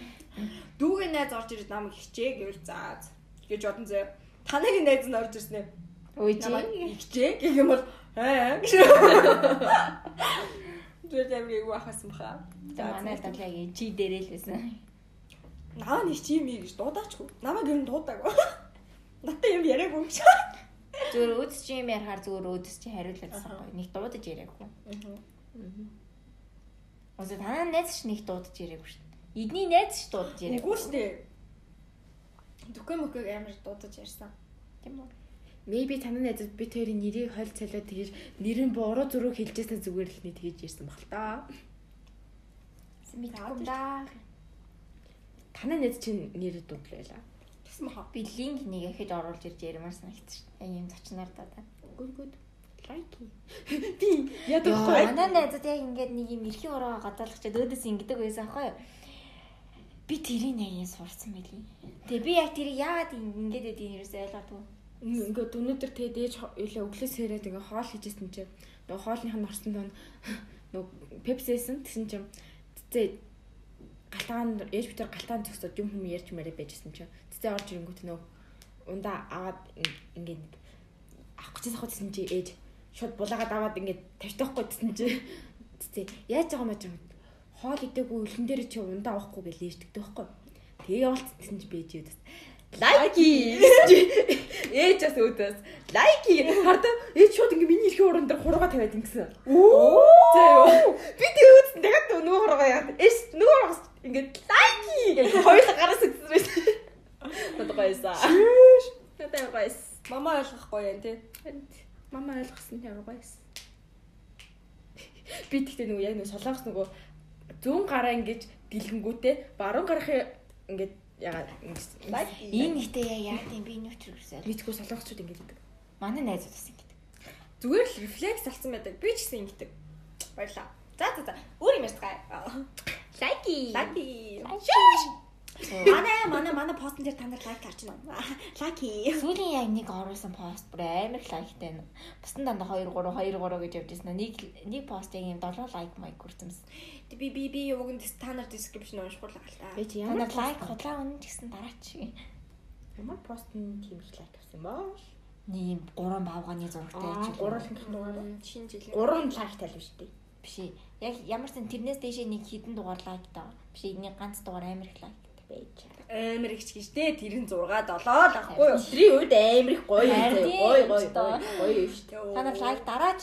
Дүүгийн найз орж ирээд намайг хичээ гэвэл заа гэж бодон зөө. Танагийн найз нь орж ирсэн ээ. Ой чи. Хичээ гэх юм бол аа гэж. Тэгээд амир юу ахасан баха. Манай далайг чи дээрээ л байсан. Наа нэг чи юм гэж дуудаачгүй. Намайг ер нь дуудаагүй. Натаа юм яриаггүй. Зүгээр өөдөс чи юм ярахаар зүгээр өөдөс чи хариулаадсан гоё. Нэг дуудаж яриаггүй. Өөсөө танаа найз ч нэг дуудаж шүү дээ. Эдний найз ч дуудаж яриаггүй. Үгүй шүү дээ. Дүкэ мөкөг амар дуудаж ярьсан. Тийм үү? Maybe танай найз би тэрийн нэрийг хойл цалиад тэгэж нэр нь буруу зураг хэлжсэн зүгээр л нэг тэгэж ярьсан баг л та. Мэдгүй да. Танай найз чинь нэр дуудлаа. Тэс махаа. Би линк нэг ихэд оруулж ирж ярмаар санагдчих. Ийм зочноор да. Good good. Like. Би яд Яа, байхгүй. манай найзууд яг ингээд нэг юм эрхийн ороо гадаалгачаад өөдөөс ингэдэг байсан аахгүй юу? Би тэрийг аяа сурсан байли. Тэгээ би яг тэрийг яагаад ингэж байдгийг юус ойлгохгүй. Ингээд өнөөдөр тэгээд ээж илээ өглөөс хэрэг ингээ хоол хийжсэн чинь нөгөө хоолных нь орсон доо нөгөө пепсисэн тэгсэн чинь цэцээ галтаан ээж битэр галтаан зөксөд юм хүм ярьж мэрэ байжсэн чинь цэцээ орж ирэнгүүт нөгөө ундаа аваад ингээд авах гэж сахад гэсэн чи ээж шууд булаагаад аваад ингээд тавьчихгүй гэсэн чи. Цэцээ яаж байгаа маа юм хоол идээгүү өлөн дээр чи ундаа авахгүй гэж ээждэгтэй байхгүй. Тэгээ явуулт гэсэн чи бэж юудас лайки! Ээж бас өөдөөс лайки! Хардаа ээж шууд ингээ миний эрхийн уран дээр хурууга тавиад ингэсэн оо! Зөө би тэгээ өөдсөн дахиад нөгөө хурууга яа ээж нөгөө хуруугаас ингээ лайки! Гэж хоёулаа гараас өгсөн надад гоёсаа. Надад гоёс. Мама ойлгохгүй юм тий. Мама ойлгосон ямар гоёс би тэгтээ нөгөө яг нөгөө солонгос нөгөө зүүн гараа ингэж гэлгэнгүүтээ баруун гарахын ингээд ягаад ингэж Энэ ихтэй яа яа тийм би нөтр гэсэн. мэдгүй солонгосчууд ингэж гэдэг Манай найзууд бас ингэдэг. Зүгээр л рефлекс алсан байдаг. Би ч гэсэн ингэдэг. Баярлаа. За за за. Өөр юм ярьцгаая. лайки Лаки. Манай Манай манай манай постн дээр та нар лайк харж байна. Лаки. сүүлийн яг нэг оруулсан пост бүр амар лайктай нь. Бусдын дандаа 2 3 2 3 гэж явж ирсэн. Нэг нэг пост яг юм 7 лайк майк хүртэмс. Би би би уг нь та нар description унших л галаа. би чи Та ямар нар лайк худлаа ч гэсэн дараач. ямар пост нь тийм их лайк авсан баа Нэг юм 3 бавганы зурагтай ажил. гурван дугаар Шинэ жил. гурван лайк тал биш үү биш. Яг ямар ч тэрнээс дээшээ нэг хідэн дугаар лайк таа. Биш нэг ганц дугаар амар их лайк байж. Амар их ч гэж дээ. Тэр нь 6 7 л ахгүй юу? Өдрийн үед амар их гоё гоё гоё гоё гоё шүү дээ Та нар лайк дараач.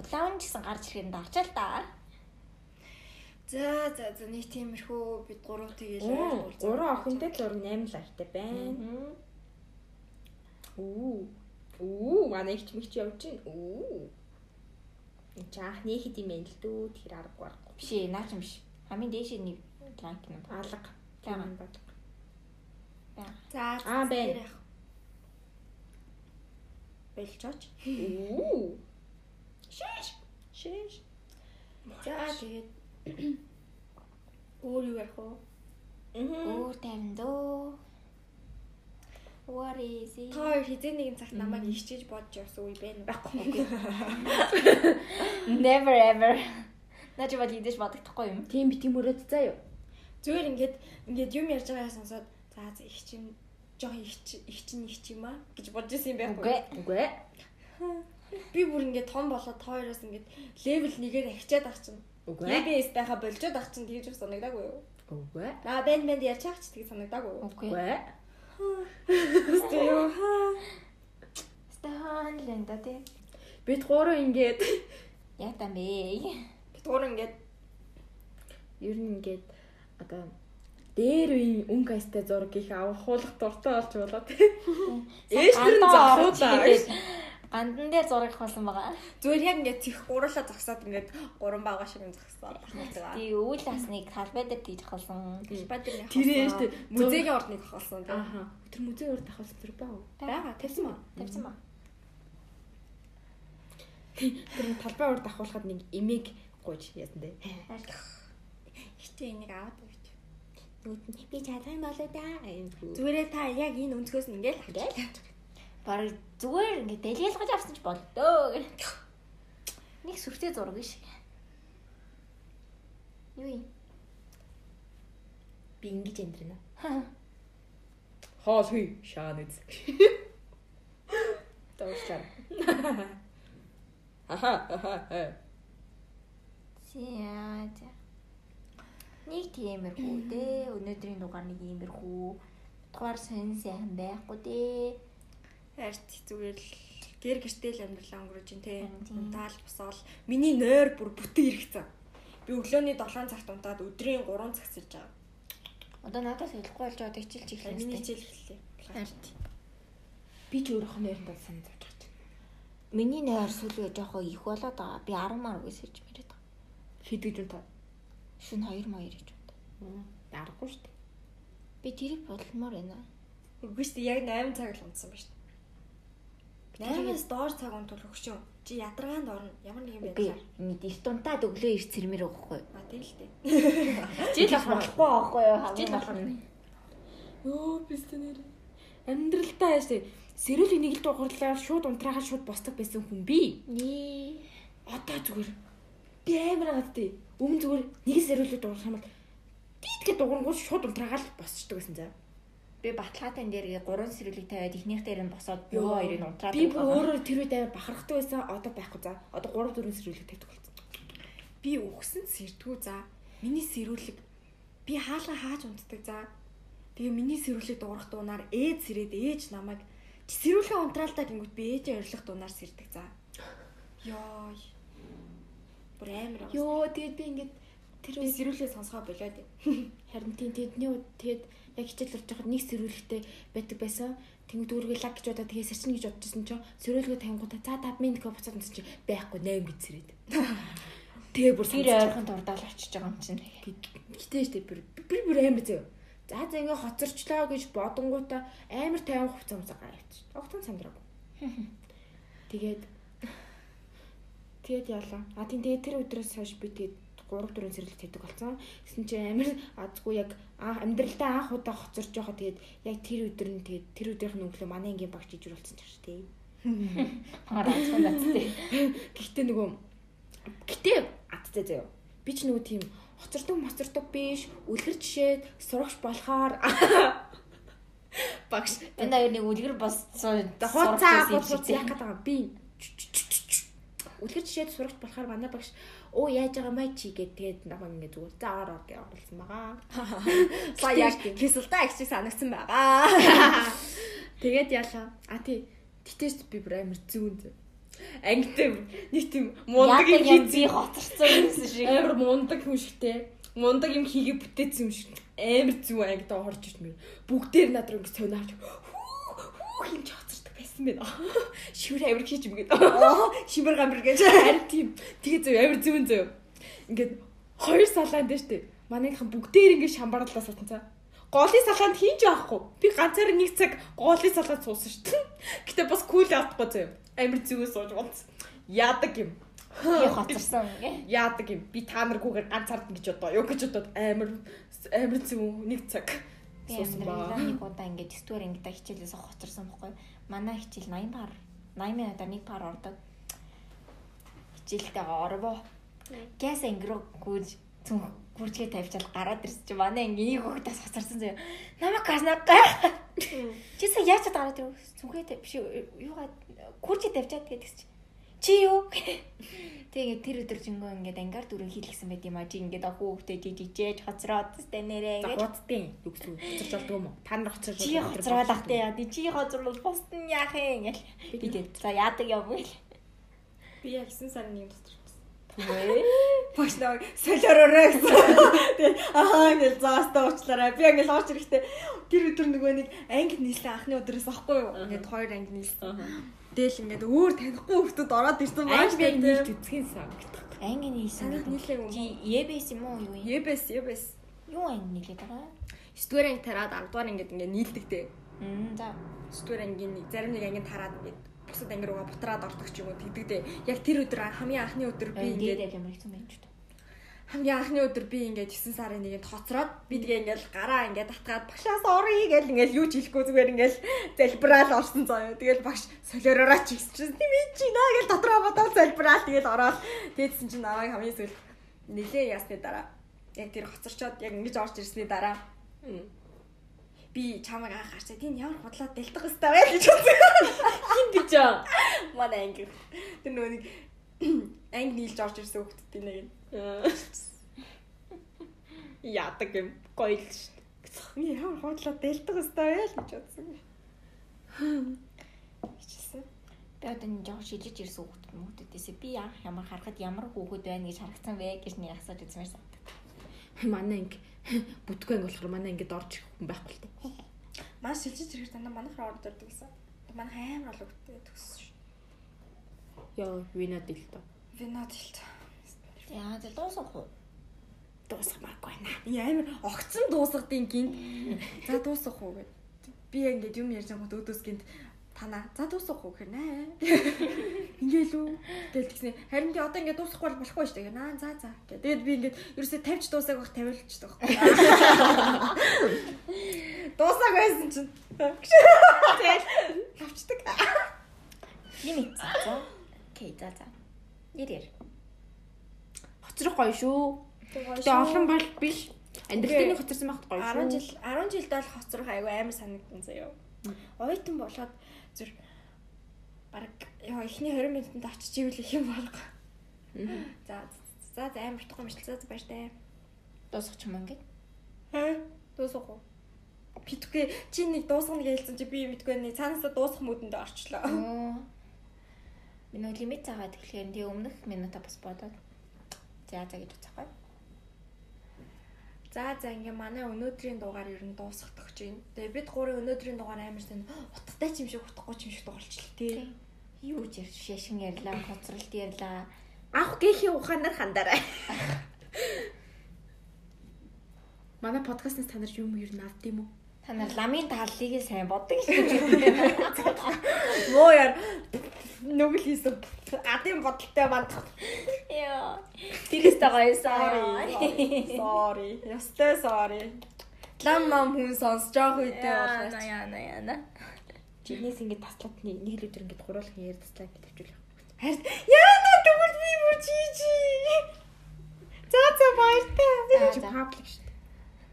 Ч гэсэн гарч ирэхэд дарчаа л та. За за за нэг тиймэрхүү бид гурав тэгээд Оо, гурван охинтой л ураг 8 лайктай байна. Үу. Үу, манай их чимэгч явж байна. Үу. Энд чаах нэг хэд юм л дүү тэр аргагүй. Биш ээ, наач юм биш. Хамгийн дээшээ нэг лайк юм. Алга. Байгаа. Юм баг. За Аа, байна. болжооч. Үу. Шиш. Шиш. За тэгээд өөр юу ярих вэ? Өөр дөө. What is it? Хоёр хизээ нэгэн цагт намайг ичиж бодож явсан үе байна? Байхгүй. Never ever. Наач бол идэж бодохдохгүй юм. Тийм би тийм өрөөд юу. Зүгээр ингээд ингээд юм ярьж байгаагаа сонсоод за за их чинь жоох их их чинь их юм аа гэж бодож исэн юм байхгүй. Үгүй. Үгүй. Би бүр ингээд том болоод та хоёроос ингээд левел 1-ээр ахичаад ах чинь. Үгүй. Левел байхаа болжоод ах чинь тэгж санагдаагүй юу? Үгүй. Аа бэнд бэнд ярьж ах чи тэгж санагдаагүй юу? Үгүй. Үгүй. Үстэй юу? Стахан лэнда тий. Бид гурав ингээд Яг тань бэ. Бид гур ингээд ер нь ингээд одоо дээр үеийн өнгө айстай зураг их авахуулах дуртай болж болоо тийм. Ээштэр нь залуудаа. Гандан дээр зураг болсон байгаа. зүгээр яг ингээд цих гурлаа зогсоод ингээд гурван баага шиг зогсоод байна. Тий үйл асныг талбай дээр тийж болсон. Бадрын Тэрээ штэ музейгийн ордныг хавсан тийм. Ааха. Тэр музей урд ахвал зүр баа. Бага тавьсан маа. Тавьсан ба. Тэр талбай урд ахуулахад нэг эмийг гуйж яасан дээ. Гэтэ энийг аваад би чадах юм болоо да. Зүгээрээ та яг энэ өнцгөөс нь ингээд Ингээд. Бараг зүгээр ингээд дэлгэлгэж авсан ч болдоо. Нэг сүртэй зураг шиг. Юу юм? Би ингэж амьдрна. Хоол хүй шаан үз. Тоочлаа. Аха аха. За за. Нэг тиймэрхүү дээ. Өнөөдрийн дугаар нэг иймэрхүү. Дугаар сонь сайхан байхгүй дээ. Арт зүгээр л гэр гэртэл амьдралаа өнгөрөөж ин тээ. Унтаал босоол. Миний нойр бүр бүтэн ирэхцэн. Би өглөөний 7 цагт унтаад өдрийн 3 цаг сэрж байгаа. Одоо надаас хэлэхгүй болж байгаа хичээлч эхлэх Миний хичээл эхэллээ. Харт. Би ч нь нэрнд санаж авч байгаа чинь. Миний нойр сүүл жоохон их болоод байгаа. Би 10 мар үгээс ирж мэрэд байгаа. Шүн 2 маяр гэж байна. Дарахгүй шүү дээ. Би тэрийг бодломоор байна. Үгүй шүү дээ яг 8 цаг л унтсан ба шүү дээ. 8-аас доор цаг унтвал өгшөө. Чи ядаргаанд орно. Ямар нэг юм Би байдлаар. нэг их дунтаад өглөө ирж цэрмэр өгөхгүй. А тийм л дээ. Жил болохгүй аахгүй юу? Жил болох нь. Өө бистэ нэр. Амьдралдаа яашээ сэрүүлийн нэг л дугуурлаар шууд унтраахад шууд босдог байсан хүн би. Нээ. Одоо зүгээр би амар гадтай. Өмнө зүгээр нэг сэрүүлээ дуурах юм бол дийдгээ дуурангуул шууд унтраагаал босчдөг гэсэн заа. Би баталгаатай дээр 3 сэрүүлэг тавиад ихнийх дээр нь босоод бөө хоёрыг унтраад Би бүр өөрөө тэр үед амар бахархдаг байсан. Одоо байхгүй за. Одоо 3 4 сэрүүлэг тавьдаг болсон. Би өгсөн сэрдгүү за. Миний сэрүүлэг би хаалга хааж унтдаг за. Тэгээ миний сэрүүлэг дуурах дуунаар ээж сэрээд ээж намайг сэрүүлгээ унтраалтаа гингүүт би ээжээ орилох дуунаар сэрдэг за. Йоо. Бүр амар аа. Йоо тэгээд би ингээд тэр би сэрүүлгээ сонсгоо болоод. харин тийм тэдний тэгээд яг хичээл орж байхад нэг сэрүүлэгтэй байдаг байсан. Тэнгүүд өөргөө лаг гэж удаа тэгээ сэрчин гэж бодчихсон чинь сэрүүлгээ тавингуудаа за 5 минут гоо буцаад унтсан чинь байхгүй 8 гэж сэрээд. Тэгээ бүр санаж ойрхон дурдаал очиж байгаа юм чинь. Гэтэ штэ бүр бүр бүр амар зөө. За за ингээ хоцорчлаа гэж бодонгуудаа амар тайван хувцас юмсаа гараач. Огтон сандраагүй. Тэгээд тэгээд яалаа. А тийм тэгээд тэр өдрөөс хойш би тэгээд 3 4 сэрэлт хийдэг болсон. Гэсэн чинь амар азгүй яг аа, амьдралдаа анх удаа хоцорч байгаа тэгээд яг тэр өдөр нь тэгээд тэр өдрийнх нь өглөө манай ангийн багч ижил болсон ч шүү дээ. Хараач надтай. Гэхдээ нөгөө гэтээ аттай заяа. Би ч нөгөө тийм хоцордог моцордог биш, үлгэр жишээд сурагч болохоор багш Энэ хоёр нэг үлгэр босцоо. хууцаа хууц яах гээд байгаа би үлгэр жишээд сурагч болохоор манай багш оо яаж байгаа мэй чи гэд тэгээд намайг ингээ зүгээр за ор ор гэж оруулсан байгаа. За яг кисэлтаа их шиг санагдсан байгаа. Тэгээд яалаа. А тий. Тэтэс би бүр амар зүүн зөө. Ангитай нэг тийм мундаг юм би хоцорсон юмсэн шиг. амар мундаг хүн шигтэй. Мундаг юм хийгээ бүтээсэн юм шиг. Амар зүү ангидаа орж ирж мэр. Бүгдээр над руу ингэ сонирч хүү хин ч байсан байна. Шивэр амар хийж юм гээд. Шимэр гамбар гэж. Харин тийм. Тэгээ зөө амар зүүн зөө. Ингээд хоёр салаан дээр штэ. Манайхан бүгдээр ингэ шамбарлаа суусан цаа. Голын салаанд хийж авахгүй. Би ганцаараа нэг цаг голын салаанд суусан штэ. Гэтэ бас кул авахгүй зөө. Амир зүгөө сууж болц. Яадаг юм. Би хоцорсон. Яадаг юм. Би та наргүйгээр ганцаард гэж одоо юу гэж бодоод амир амир зүг нэг цаг суусан баа. нэг удаа ингээд стори ингээд хичээлээс хоцорсон байхгүй. Манай хичээл 80 пар 80 минутаар нэг пар ордог. Хичээлтэйгээ орвоо. Гэс ангируу гүйж зүг гүржгээ тавьчаал гараад ирсэн чи манай ингээ нэг хөгтөөс хоцорсон зөө. Намайг гарнаа гай. Чи сая яаж чад гараад ирв? Зүгээ биш юугаа гүржгээ тавьчаад гэдэгс чи. Чи юу? Тэгээ тэр өдөр жингөө ингээд ангаар дүрэн хийлгсэн байт юм а. Чи ингээд хөвгтэй жижигжээж хоцроод тест нэрээ гэж. хуудтын юу гэсэн хоцорч болдгоо юм уу? Та нар хоцорч Чи хоцроод ахтай яа. Чи хоцрол пост нь яах юм гэл. Би тэгээд за яадаг юм гэл. Би яг 9 сарын нэг дотор. Багш наваг солиоророо гэсэн. Тэгээ ахаа ингээл заастаа уучлаарай. Би ингээл орж ирэхдээ тэр өдөр нөгөө нэг анги нийслэн анхны өдрөөс ахгүй юу? Ингээд хоёр анги нийлсэн. Дээл ингээд өөр танихгүй хүмүүс ороод ирсэн Ааш би тийм. нийлж үзхэн санагдах. Анги нийсэн. Санаад нийлээ юм. Ебэс юм уу юу юм? Ебэс ебэс. Юу анги нийлээд байгаа? 9 дугаар анги тараад 10 дугаар ингээд ингээд нийлдэг те. Мм за. 9 дугаар ангийн нэг зарим нэг анги тараад ингээд бусад анги руугаа бутраад ордог ч юм уу тэгдэг те. Яг тэр өдөр хамгийн анхны өдөр би ингээд ингээд ямар их юм гэдэг. Хамгийн анхны өдөр би ингээд 9 сарын нэгэнд хоцроод би тэгээ ингээд гараа ингээд татгаад багшаас оръё гэл ингээд юу ч хэлэхгүй зүгээр ингээд залбираал орсон заяа. Тэгэл багш солиоророо ч ихсэн чинь тийм чи наа гэл дотроо бодоод залбираал тэгэл ороод тэгээдсэн чинь намайг хамгийн сүүл нилээ ясны дараа яг тэр хоцорчоод яг ингэж орж ирсний дараа би чамайг анх харчаа тийм ямар худлаа дэлдэх хэвээр байл гэж үзсэн. Хин гэж аа. Манай анги. Тэр нөгөө нэг анги нийлж орж ирсэн хүүхдүүд нэг нь. Яадаг юм. Гоё л шүү. Цохны ямар худлаа дэлдэх хэвээр байл гэж бодсон. Хичээсэн. Би одоо нэг жоо шилжиж ирсэн хүүхд хүмүүстээсээ би анх ямар харахад ямар хүүхэд байна гэж харагдсан вэ гэж нэг асууж үзмээр санагдав. Манай анги бүтгүй анги болохоор манай ангид орж ирэх хүн байхгүй л дээ. Маш шилжиж ирэхээр дандаа манайхаар орж ирдэг гэсэн. Манай амар олон хүүхдээ төгссөн шүү. Йоо, вина дил тоо. Винод хэлт. Яа за дуусах уу? Дуусгамааргүй байна. Амар огцон дуусгадیں۔ гинт. За дуусах уу гэд. Би ингэж юм ярьж байгаа өөдөөс гинт танаа за дуусах уу гэхээр наа. Ингээл үү гэл тэгснэ. Харин тий одоо ингэ дуусахгүй бол болохгүй шүү дээ. Наа за за. Гэт. Тэгээд би ингээд ерөөсөө 50 ч 50 л ч таахгүй. Дуусааг байсан чинь. Тэгэл авчдаг. Юм ээ. За. Окей за за. Яар. Хоцрох гоё шүү. Тэгээ олон бол биш. Амьдралын хоцорсон багт гоё шүү. 10 жил 10 жилд бол хоцрох айгүй амар санагдсан заяа. Ойтон болоод зүр баг яа эхний 20 минутанд очиж ивэл их юм болго. За за за амар утгагүй юм шиг за баяр таа. Дуусах ч юм ингээд. Хэ? Дуусах уу? Битгүй чи нэг дуусгана гэж хэлсэн чи би битгүй нэг цаанаасаа дуусах мөдөндөө орчлоо. Оо. Минут лимит цаагаад тэгэхээр тэг өмнөх минутаа бас бодоод. За за гэж уцахгүй. За за ингээ манай өнөөдрийн дугаар ер нь дуусгах гэж байна. Тэгээ бид гурийн өнөөдрийн дугаар амар тань утгатай ч юм шиг утгагүй ч юм шиг дуурчлаа тий. Юу ч ярь шашин ярьлаа, хоцролт ярьлаа. Анх гээхийн ухаанаар хандараа. Манай подкастнаас та нар юм ер нь авд юм уу? Та нар ламын тааллыг сайн боддог гэж. Муу яар нүгэл хийсэн адын бодолтой манд. Яа. Тэрээс тагайсаа. Sorry. Ястай sorry. Лам мам хүн сонсож байгаа үедээ Яа болооч. яа яа. Чинээс ингэж таслаад нэг л өдөр ингэж гурвуулах яар таслаа гэж тавьчихлаа. Харин яана тэгвэл би бүр чижи. За за баяртай. Чи паблик шүү дээ.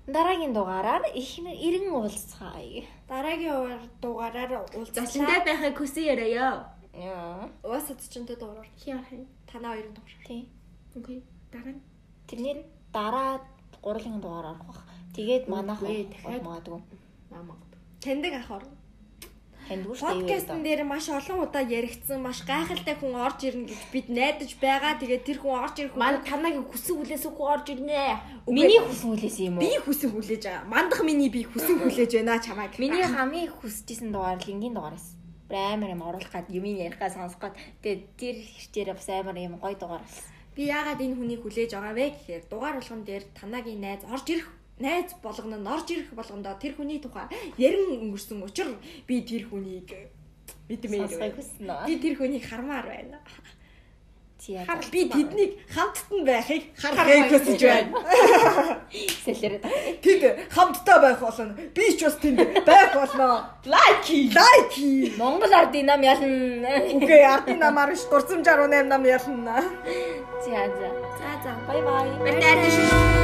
Дараагийн дугаараар их эргэн уулзцаая. Дараагийн дугаараар уулзлаа. Зашландаа байхыг хүсэн яриа. Яа. Уусаад ч энэ дугаараар Яа хэ. танаа хоёрын дугаар. Тий. Окей. Дараа нь Тэрний дараа гурван дугаар орох бах. Тэгээд манайх дахиад. магадгүй. намаг. Таньдаг ах орно. Подкастн дээр маш олон удаа яригдсан, маш гайхалтай хүн орж ирнэ гэж бид найдаж байгаа. Тэгээд тэр хүн орж ирэх Манай танагийн хүсэн хүлээс үгүй орж ирнэ. Миний хүсэн хүлээс юм уу? би хүсэн хүлээж байгаа. Мандах миний би хүсэн хүлээж байна чамайг. Миний хамгийн хүсэжсэн дугаар л энгийн дугаараас. Бүр амар юм оруулах гад юм ярих гад сонсох гад. Тэгээд тэр хэрчээр бас амар юм гоё дугаар болсон. би яагаад энэ хүнийг хүлээж байгаа вэ гэхээр дугаар болгон дээр танагийн найз орж ирэх найз болгоно нь орж ирэх болгондоо тэр хүний тухай ярин өнгөрсөн учраас би тэр хүнийг Мэдмээр. Би тэр хүнийг хармаар байна. Хар би тэднийг хамттан байхыг харахыг хүсэж байна. сэлэрэ. Тэд хамтдаа байх болно. Би ч бас тэнд байх болно. Лайки, лайки. Монгол ардын нам ялна. Үгүй ардын намаар ш 368 нам ялна. За за. За за. Бай бай. Баярлалаа.